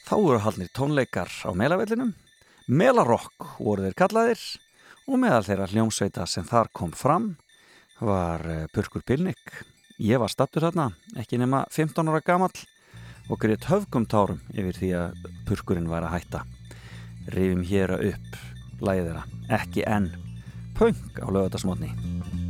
Þá voru haldnir tónleikar á melavellinum. Melarokk voru þeir kallaðir og meðal þeirra hljómsveita sem þar kom fram var Purkur Pilnik. Ég var stattur þarna, ekki nema 15 ára gamall og greiðt höfgum tárum yfir því að Purkurinn var að hætta. Rifum hér að upp þeirra, ekki enn. Punk á lögadagsmotni. Ekki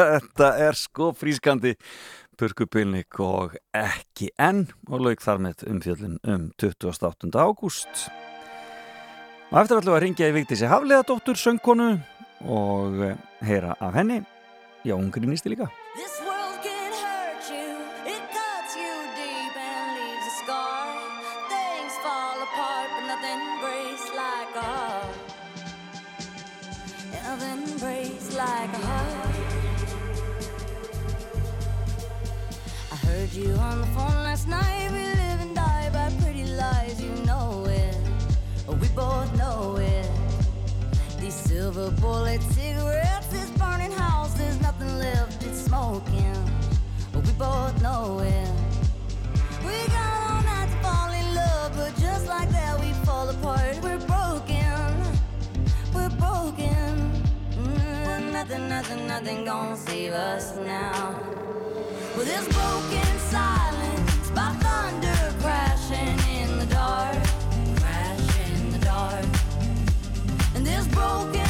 Þetta er sko frískandi Purkupilnik og ekki enn og lauk þar með umfjöllin um 28. ágúst. Og eftir allavega ringja í Vigdísi Hafliða dóttur söngkonu og heyra af henni. Já, hún grínisti líka. Heard you on the phone last night. We live and die by pretty lies, you know it. We both know it. These silver bullet cigarettes, this burning house, there's nothing left, it's smoking. We both know it. We got all night to fall in love, but just like that, we fall apart. We're broken, we're broken. Mm, nothing, nothing, nothing gonna save us now. Well, this broken silence by thunder crashing in the dark, crash in the dark. And this broken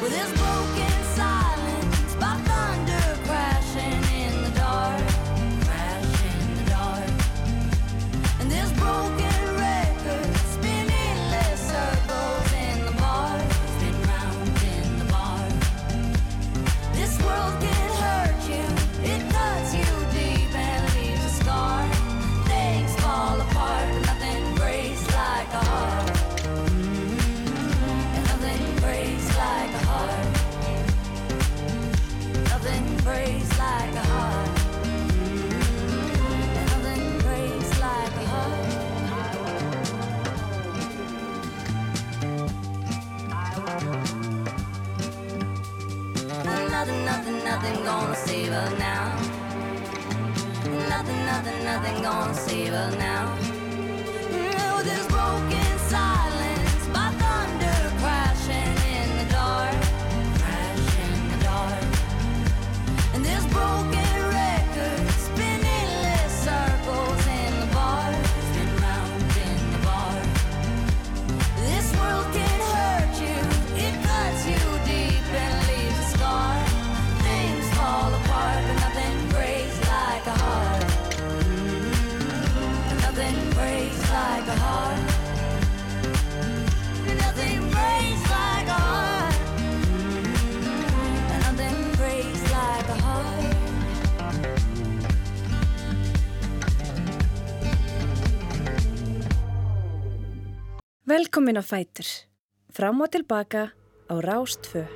With this broken silence by thunder us now. Nothing, nothing, nothing gonna save us now. Velkomin á Fætur. Fram og tilbaka á Rástfö.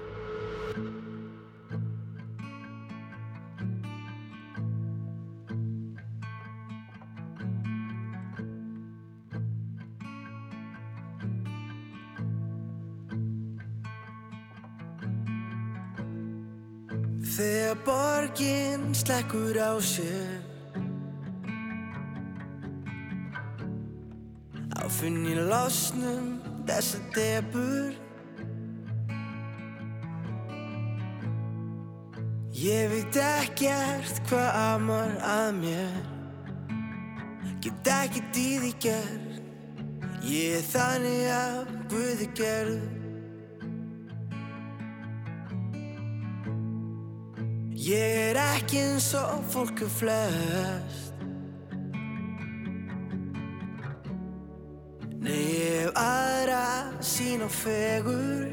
Þegar borgin slekkur á sér Á finn ég losnum þessa debur Ég veit ekkert hvað amar að mér. Get í því gerð. Ég er þannig að Guði gerð Ég er ekki eins og fólk er flest Nei, ég hef aðra sín og fegur.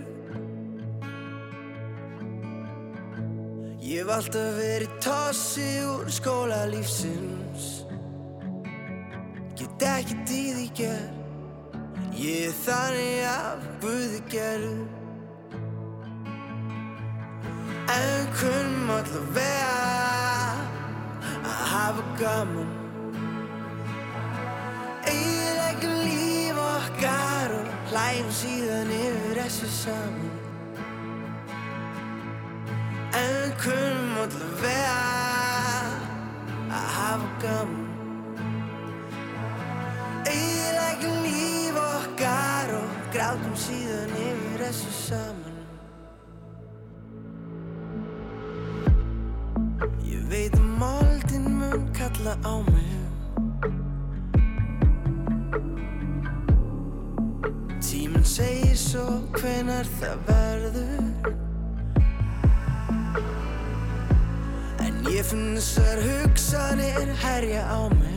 Ég hef alltaf verið tossi úr skóla lífsins. Get ekkert í því ger Ég er þannig af Guði gerð En kunnum allavega að hafa gaman. Eiginlega líf okkar og hlægjum síðan yfir þessu saman. En kunnum allavega að hafa gaman. Eiginlega líf okkar og grátum síðan yfir þessu saman. Ég veit að moldin mun kalla á mig hvenar það verður. En ég finn þessar hugsanir herja á mig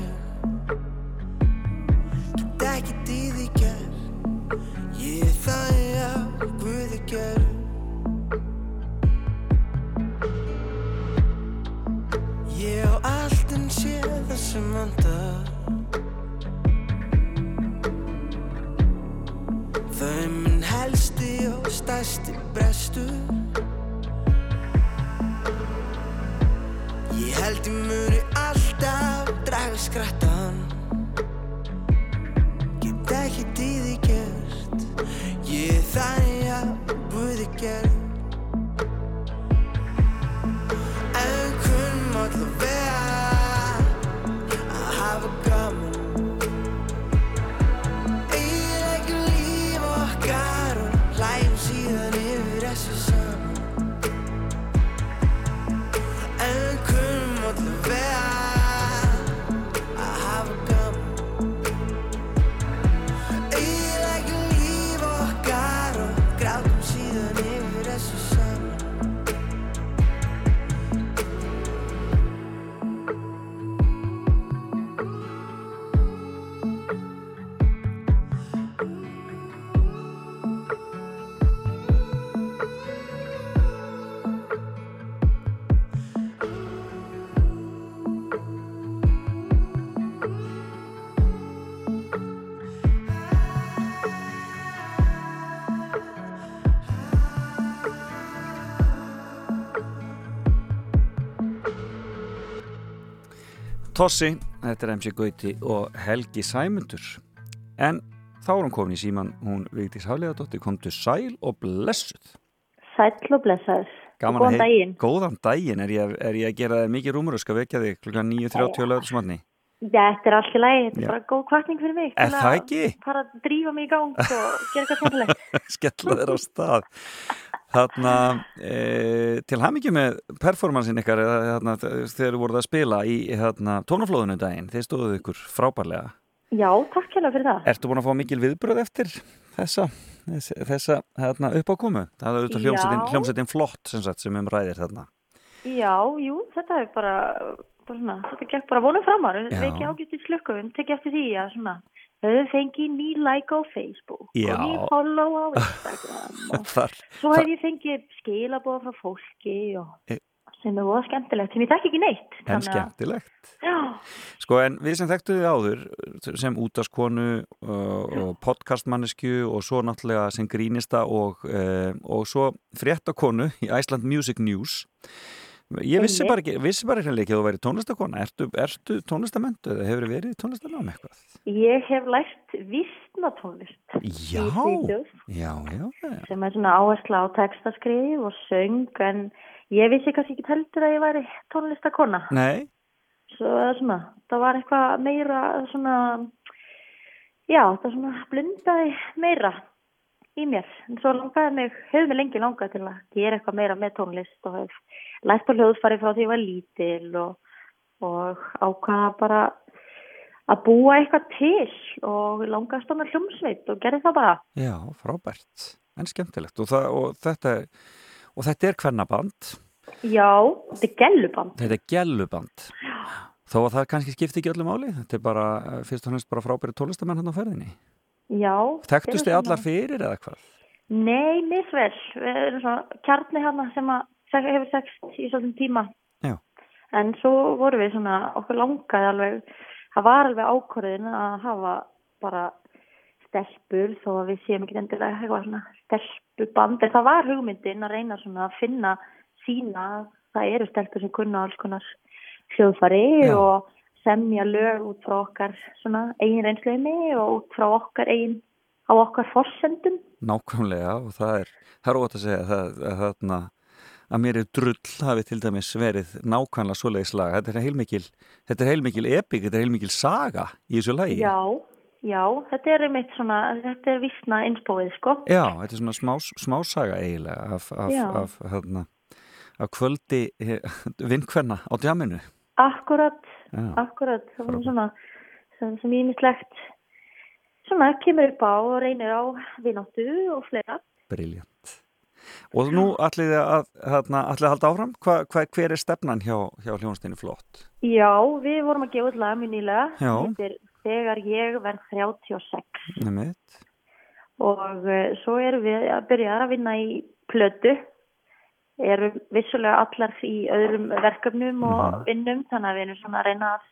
Tossi, þetta er MC Gauti og Helgi Sæmundur en þá er hún komin í síman hún Vigdís Hafleðadóttir, komdu sæl og blessuð Sæll og. Gaman Góðan daginn. Góðan daginn, er ég, er ég að gera þér mikið rúmur og skal vekja þig klukkan 9.30 lögur smanni Já, þetta er allt í lagi. Þetta er bara góð kvartning fyrir mig. Er til það að ekki? Fara að drífa mig í gang og gera eitthvað skemmtilegt. skella þér á stað þarna e, til hamingi með performansin ykkar þarna, þegar þið voruð að spila í þarna, tónaflóðinu daginn, þeir stóðuð ykkur frábærlega Já, takk hérlega fyrir það. Ertu búin að fá mikil viðbröð eftir þessa, þessa, uppákomu? Það er auðvitað hljómsettin, hljómsettin flott sem, sagt, sem um ræðir þarna Já, jú, þetta er bara, bara svona, þetta gekk bara vonum framar. Við ekki ágætt í slökkum, tekja eftir því að svona, höfum fengið ný like á Facebook Já. og ný follow á Instagram og Þar, svo hef ég fengið skilabóð frá fólki og E- sem er voða skemmtilegt, sem ég þekki ekki neitt. en skemmtilegt Já, Sko en við sem þekktu þið áður sem útaskonu uh, og podcastmannesku og svo náttúrulega sem grínista og, uh, og svo fréttakonu í Iceland Music News Ég vissi bara ekki, vissi bara ekki að þú væri tónlistakona ertu, ertu tónlistamentu eða hefur verið í tónlistanám eitthvað? ég hef lært vistnatónlist Já, já, já, já. sem er svona áhersla á textaskrif og söng en ég vissi kannski ekki heldur að ég væri tónlistakona Nei, svo svona, það var eitthvað meira svona já, það svona blundaði meira í mér, en svo langaði mig hefur mig lengi langað til að gera eitthvað meira með tónlist og hef lært á hljóðfari frá því ég var lítil og, og ákvaða bara að búa eitthvað til og langaði að stóna hljómsveit og gerði það bara. Já, frábært. En skemmtilegt. Og, það, og þetta og þetta er hvernaband já, þetta er gelluband. Þetta er gelluband. Þó að það kannski skipti ekki öllu máli. Þetta er bara, fyrst og hennast bara frábæri tólistamenn hann á ferðinni já Þekktust þið allar svona- fyrir eða hvað? Nei, misvel. Við erum svona kjarni hérna sem hefur sekst í svolítið tíma. Já. En svo vorum við svona, okkur langaði alveg, það var alveg ákvörðin að hafa bara stelpur þó að við séum ekki endilega eitthvað svona stelpuband en það var hugmyndin að reyna svona að finna sína það eru stelpur sem kunna alls konar hljóðfari og semja lög út frá okkar svona eigin reynsleimi og út frá okkar eigin á okkar forsendum nákvæmlega og það er, það er ótt að segja það, að, þarna, að mér er drull hafi til dæmis verið nákvæmlega svoleiðis lag, þetta er heilmikil þetta er heilmikil epik, þetta er heilmikil saga í þessu lagi. Já, já, þetta er einmitt svona, þetta er vissna einspóið sko Já, þetta er svona smá, smásaga eiginlega af, af, af, kvöldi vinkvenna á djaminu. Akkurat. Akkurat, það var svona sem, sem ímislegt svona kemur upp á og reynir á vináttu og fleira. Briljant. Og nú ætlið þið að, ætlið að halda áfram? Hva, hva, hver er stefnan hjá, hjá hljónsteinu flott? Já, við vorum að gefa út lag mjög nýlega, er Þegar ég verð 36 Nefnit. og uh, svo erum við að byrja að vinna í plötu, erum vissulega allar í öðrum verkefnum og vinnum þannig að við erum svona að reyna að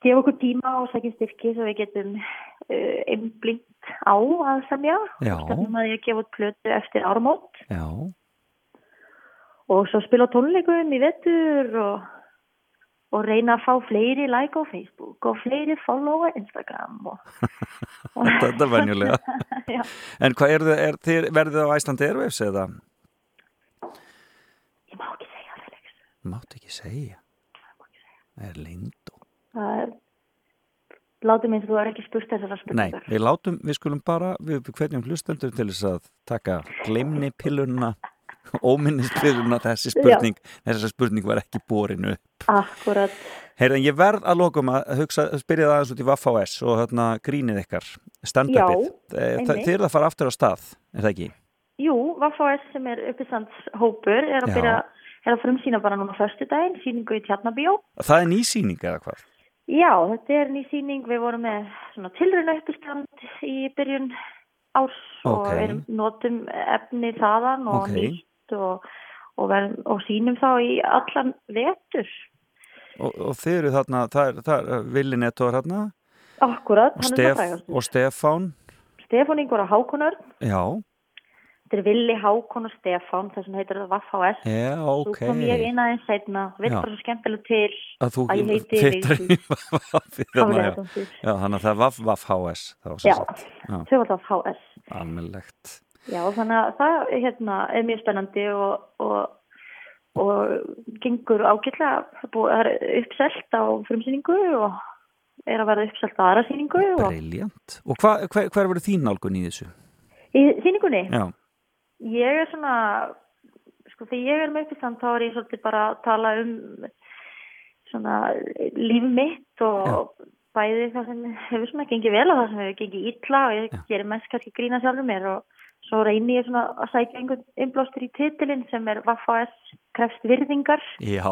gefa okkur tíma og sækja styrki svo við getum uh, einblínt á að semja. Stefnum að ég gefa út plötu eftir ármót Já, og svo spila tónleikum í vettur og, og reyna að fá fleiri like á Facebook og fleiri follow á Instagram og, þetta er venjulega. En hvað er, þið verðið á Æslandi Airwaves eða? Ég má ekki segja það Felix. Mátt ekki segja. Það er lind. Það er látum eins og þú er ekki spurt þessara Nei, spurningar við látum, við skulum bara, við hverjum hlustendur til þess að taka gleimni pilluna, óminnispilluna, þessi spurning, þessi spurning var ekki borinu. Akkurat, Heyrðan, ég verð að lokum að hugsa, spyrja það aðeins út í Vaffa OS og hérna grínið ykkar, stand-upið. Eh. Þið eru að fara aftur á stað, er það ekki? jú, Vaffa-S sem er uppisandshópur er að Já. byrja er að frumsýna bara núna föstu daginn, síningu í Tjarnabíó Það er nýsýning eða hvað? Já, þetta er ný síning, við vorum með svona tilrauna uppistand í byrjun árs og Ok. erum notum efni þaðan og Ok. nýtt og, og, ver, og sínum þá í allan vetur. Og, og þið eru þarna, það er, er Vili Netto er þarna Akkurat, og, hann er Stef, það frægast. og Stefán, Stefán og Hákonar, já, þetta er Villi, Hákon og Stefán, þess vegna heitir það Vaff HS. já, ok. kom ég inn aðeins seinna, við Já. bara svo skemmtilega til Að þú að ég heiti Vigdís Vaff já. Þannig að það er Vaff Vaff HS sem Já, sagt. já, tvöfaldaf HS. almennlegt. Já, þannig að það hérna, er mjög spennandi og, og, og gengur ágætlega, það er það uppselt á frumsýningu og er að verða uppselt á aðra sýningu og Briljant. Og hva, hver, hver verður þín nálgun í þessu? í sýningunni, Já, ég er svona, sko þegar ég er með uppistand þá er ég svolítið bara að tala um svona líf mitt og bæði það sem hefur svona gengið vel og það sem hefur gengið illa og ég gerir mest kannski grína sjálfur mér og svo reyni ég svona að sækja einhvern innblástur í titilinn sem er Vaffa S krefst virðingar. Já,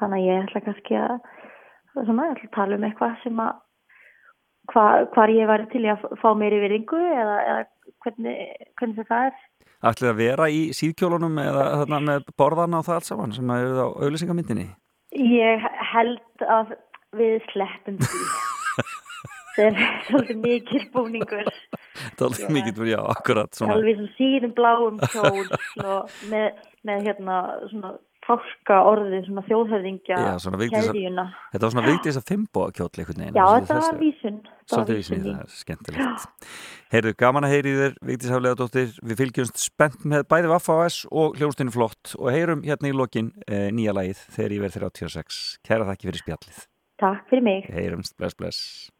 þannig að ég ætla kannski að svona, ég ætla að tala um eitthvað sem að hva, hvar ég væri til að fá meiri virðingu eða, eða hvernig, hvernig það er ætlið að vera í síðkjólunum eða þarna með borðana og það allt saman sem að eru á auðlýsingamyndinni? Ég held að við sleppum því. Það er svolítið mikil búningur. Það er alveg mikið fyrir, já, akkurat. Alveg svona síðum bláum kjól og með, með hérna svona fólka orðið, svona þjóðhöfðingja keðjuna. Þetta var svona vigdís að þimbo kjóll einhvern veginn. Já, þetta var vísun. Svolítið vísun í í. það, skemmtilegt. Heyrðu, gaman að heyri þér, Vigdís Hafleðadóttir. Við fylgjumst spennt með bæði Vaffa OS og hljónstinu flott og heyrum hérna í lokin e, nýja lagið þegar ég verð 36. Kæra þakki fyrir spjallið. Takk fyrir mig. Heyrumst, bless, bless.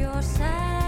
your side.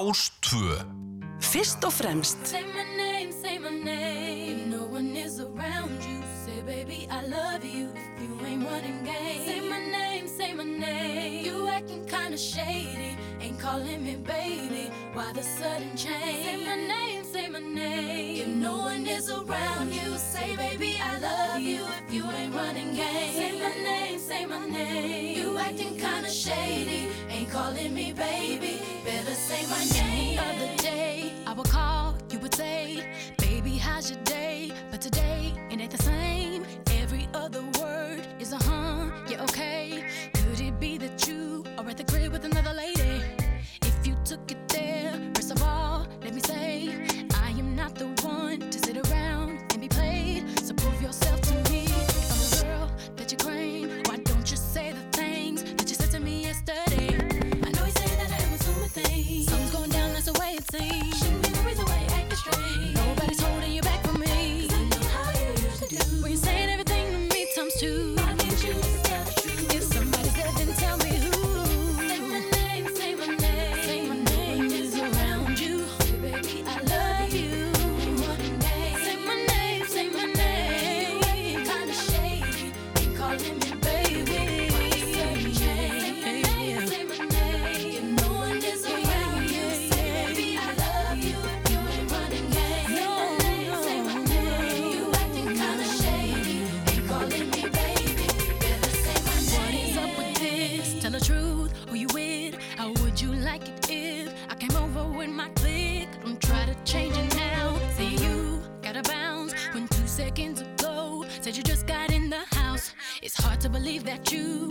Rástvö Fyrst og fremst. Say my name, say my name. If no one is around you. Say baby I love you. If you ain't running game. Say my name, say my name. You acting kinda shady. Ain't calling me baby. Why the sudden change? Say my name, say my name. If no one is around you Say baby I love you. If you ain't running game. Say my name, say my name. You acting kinda shady. Ain't calling me baby. say my name. You. believe that you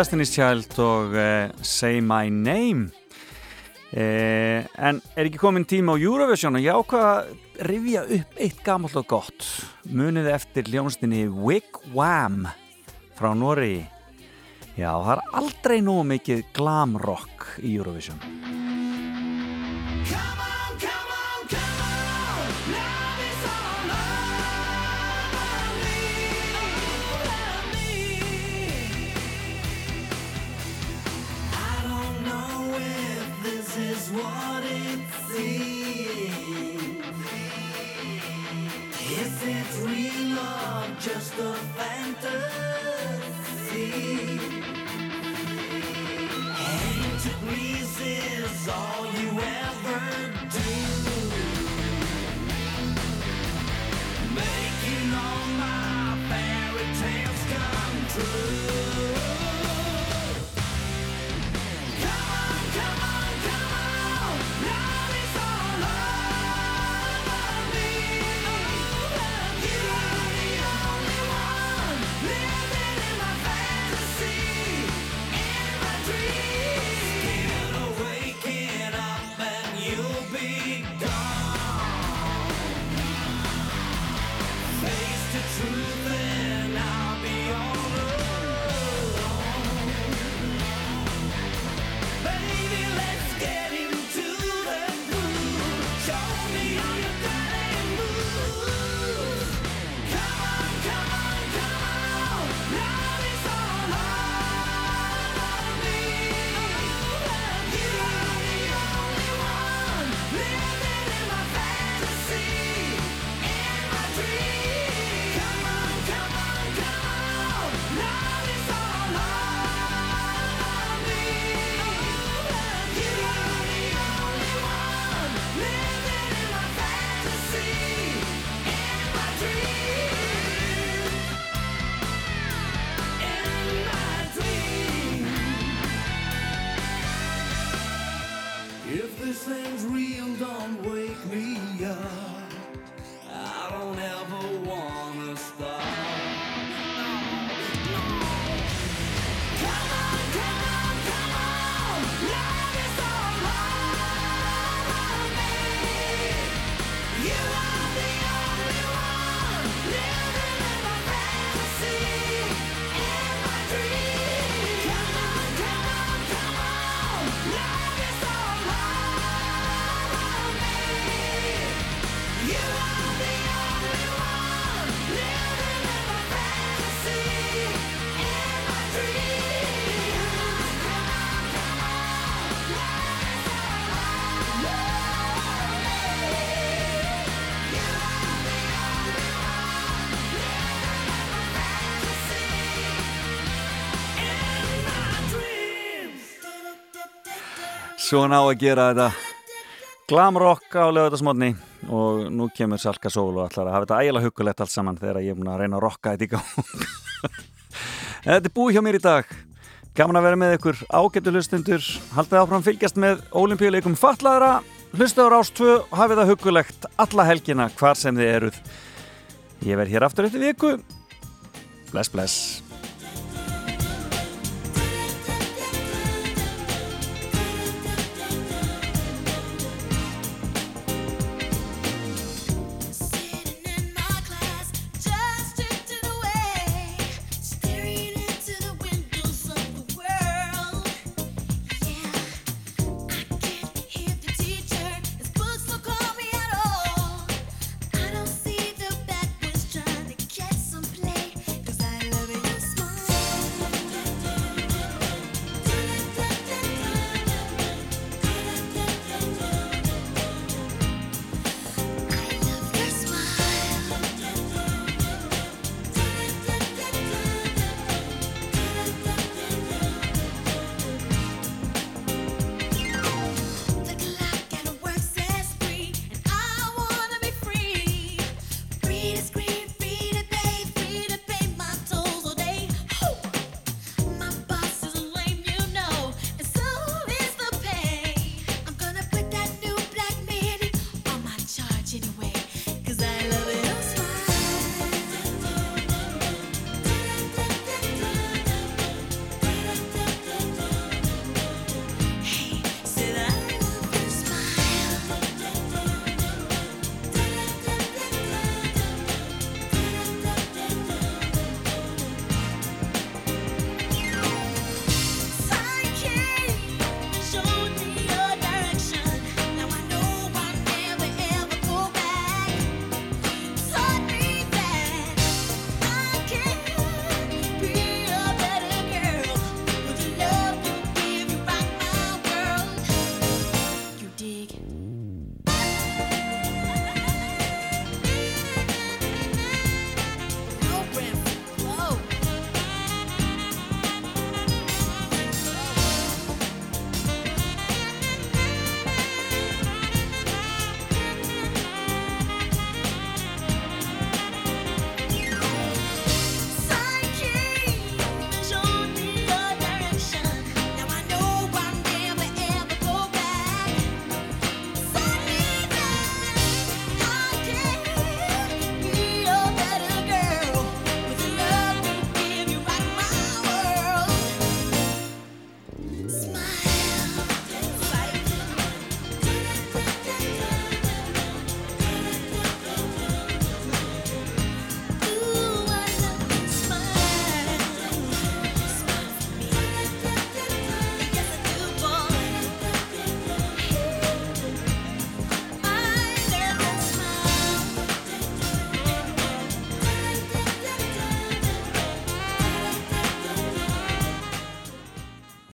Destiny's Child og uh, Say My Name. Uh, en er ekki komin tíma á Eurovision? Og ég ákvaða að rivja upp eitt gamalt og gott. Munið eftir ljónstinni Wig Wam frá Nóri já, það er aldrei nóg mikið glam rock í Eurovision. Come on. just a fantasy. Hate to please is all you ever do. Making all my fairy tales come true. Svona á að gera þetta glamrock á lögutasmotni og nú kemur Salka Sól og ætlar að hafa þetta ægilega hugulegt allt saman þegar ég er búin að reyna að rocka þetta í gang. Þetta er búið hjá mér í dag. Gaman að vera með ykkur ágættu hlustundur Haldið áfram fylgjast með ólimpíuleikum fallaðra Hlustaður ástfö og hafið það hugulegt alla helgina hvar sem þið eruð. Ég verð hér aftur eftir viku. Bless, bless.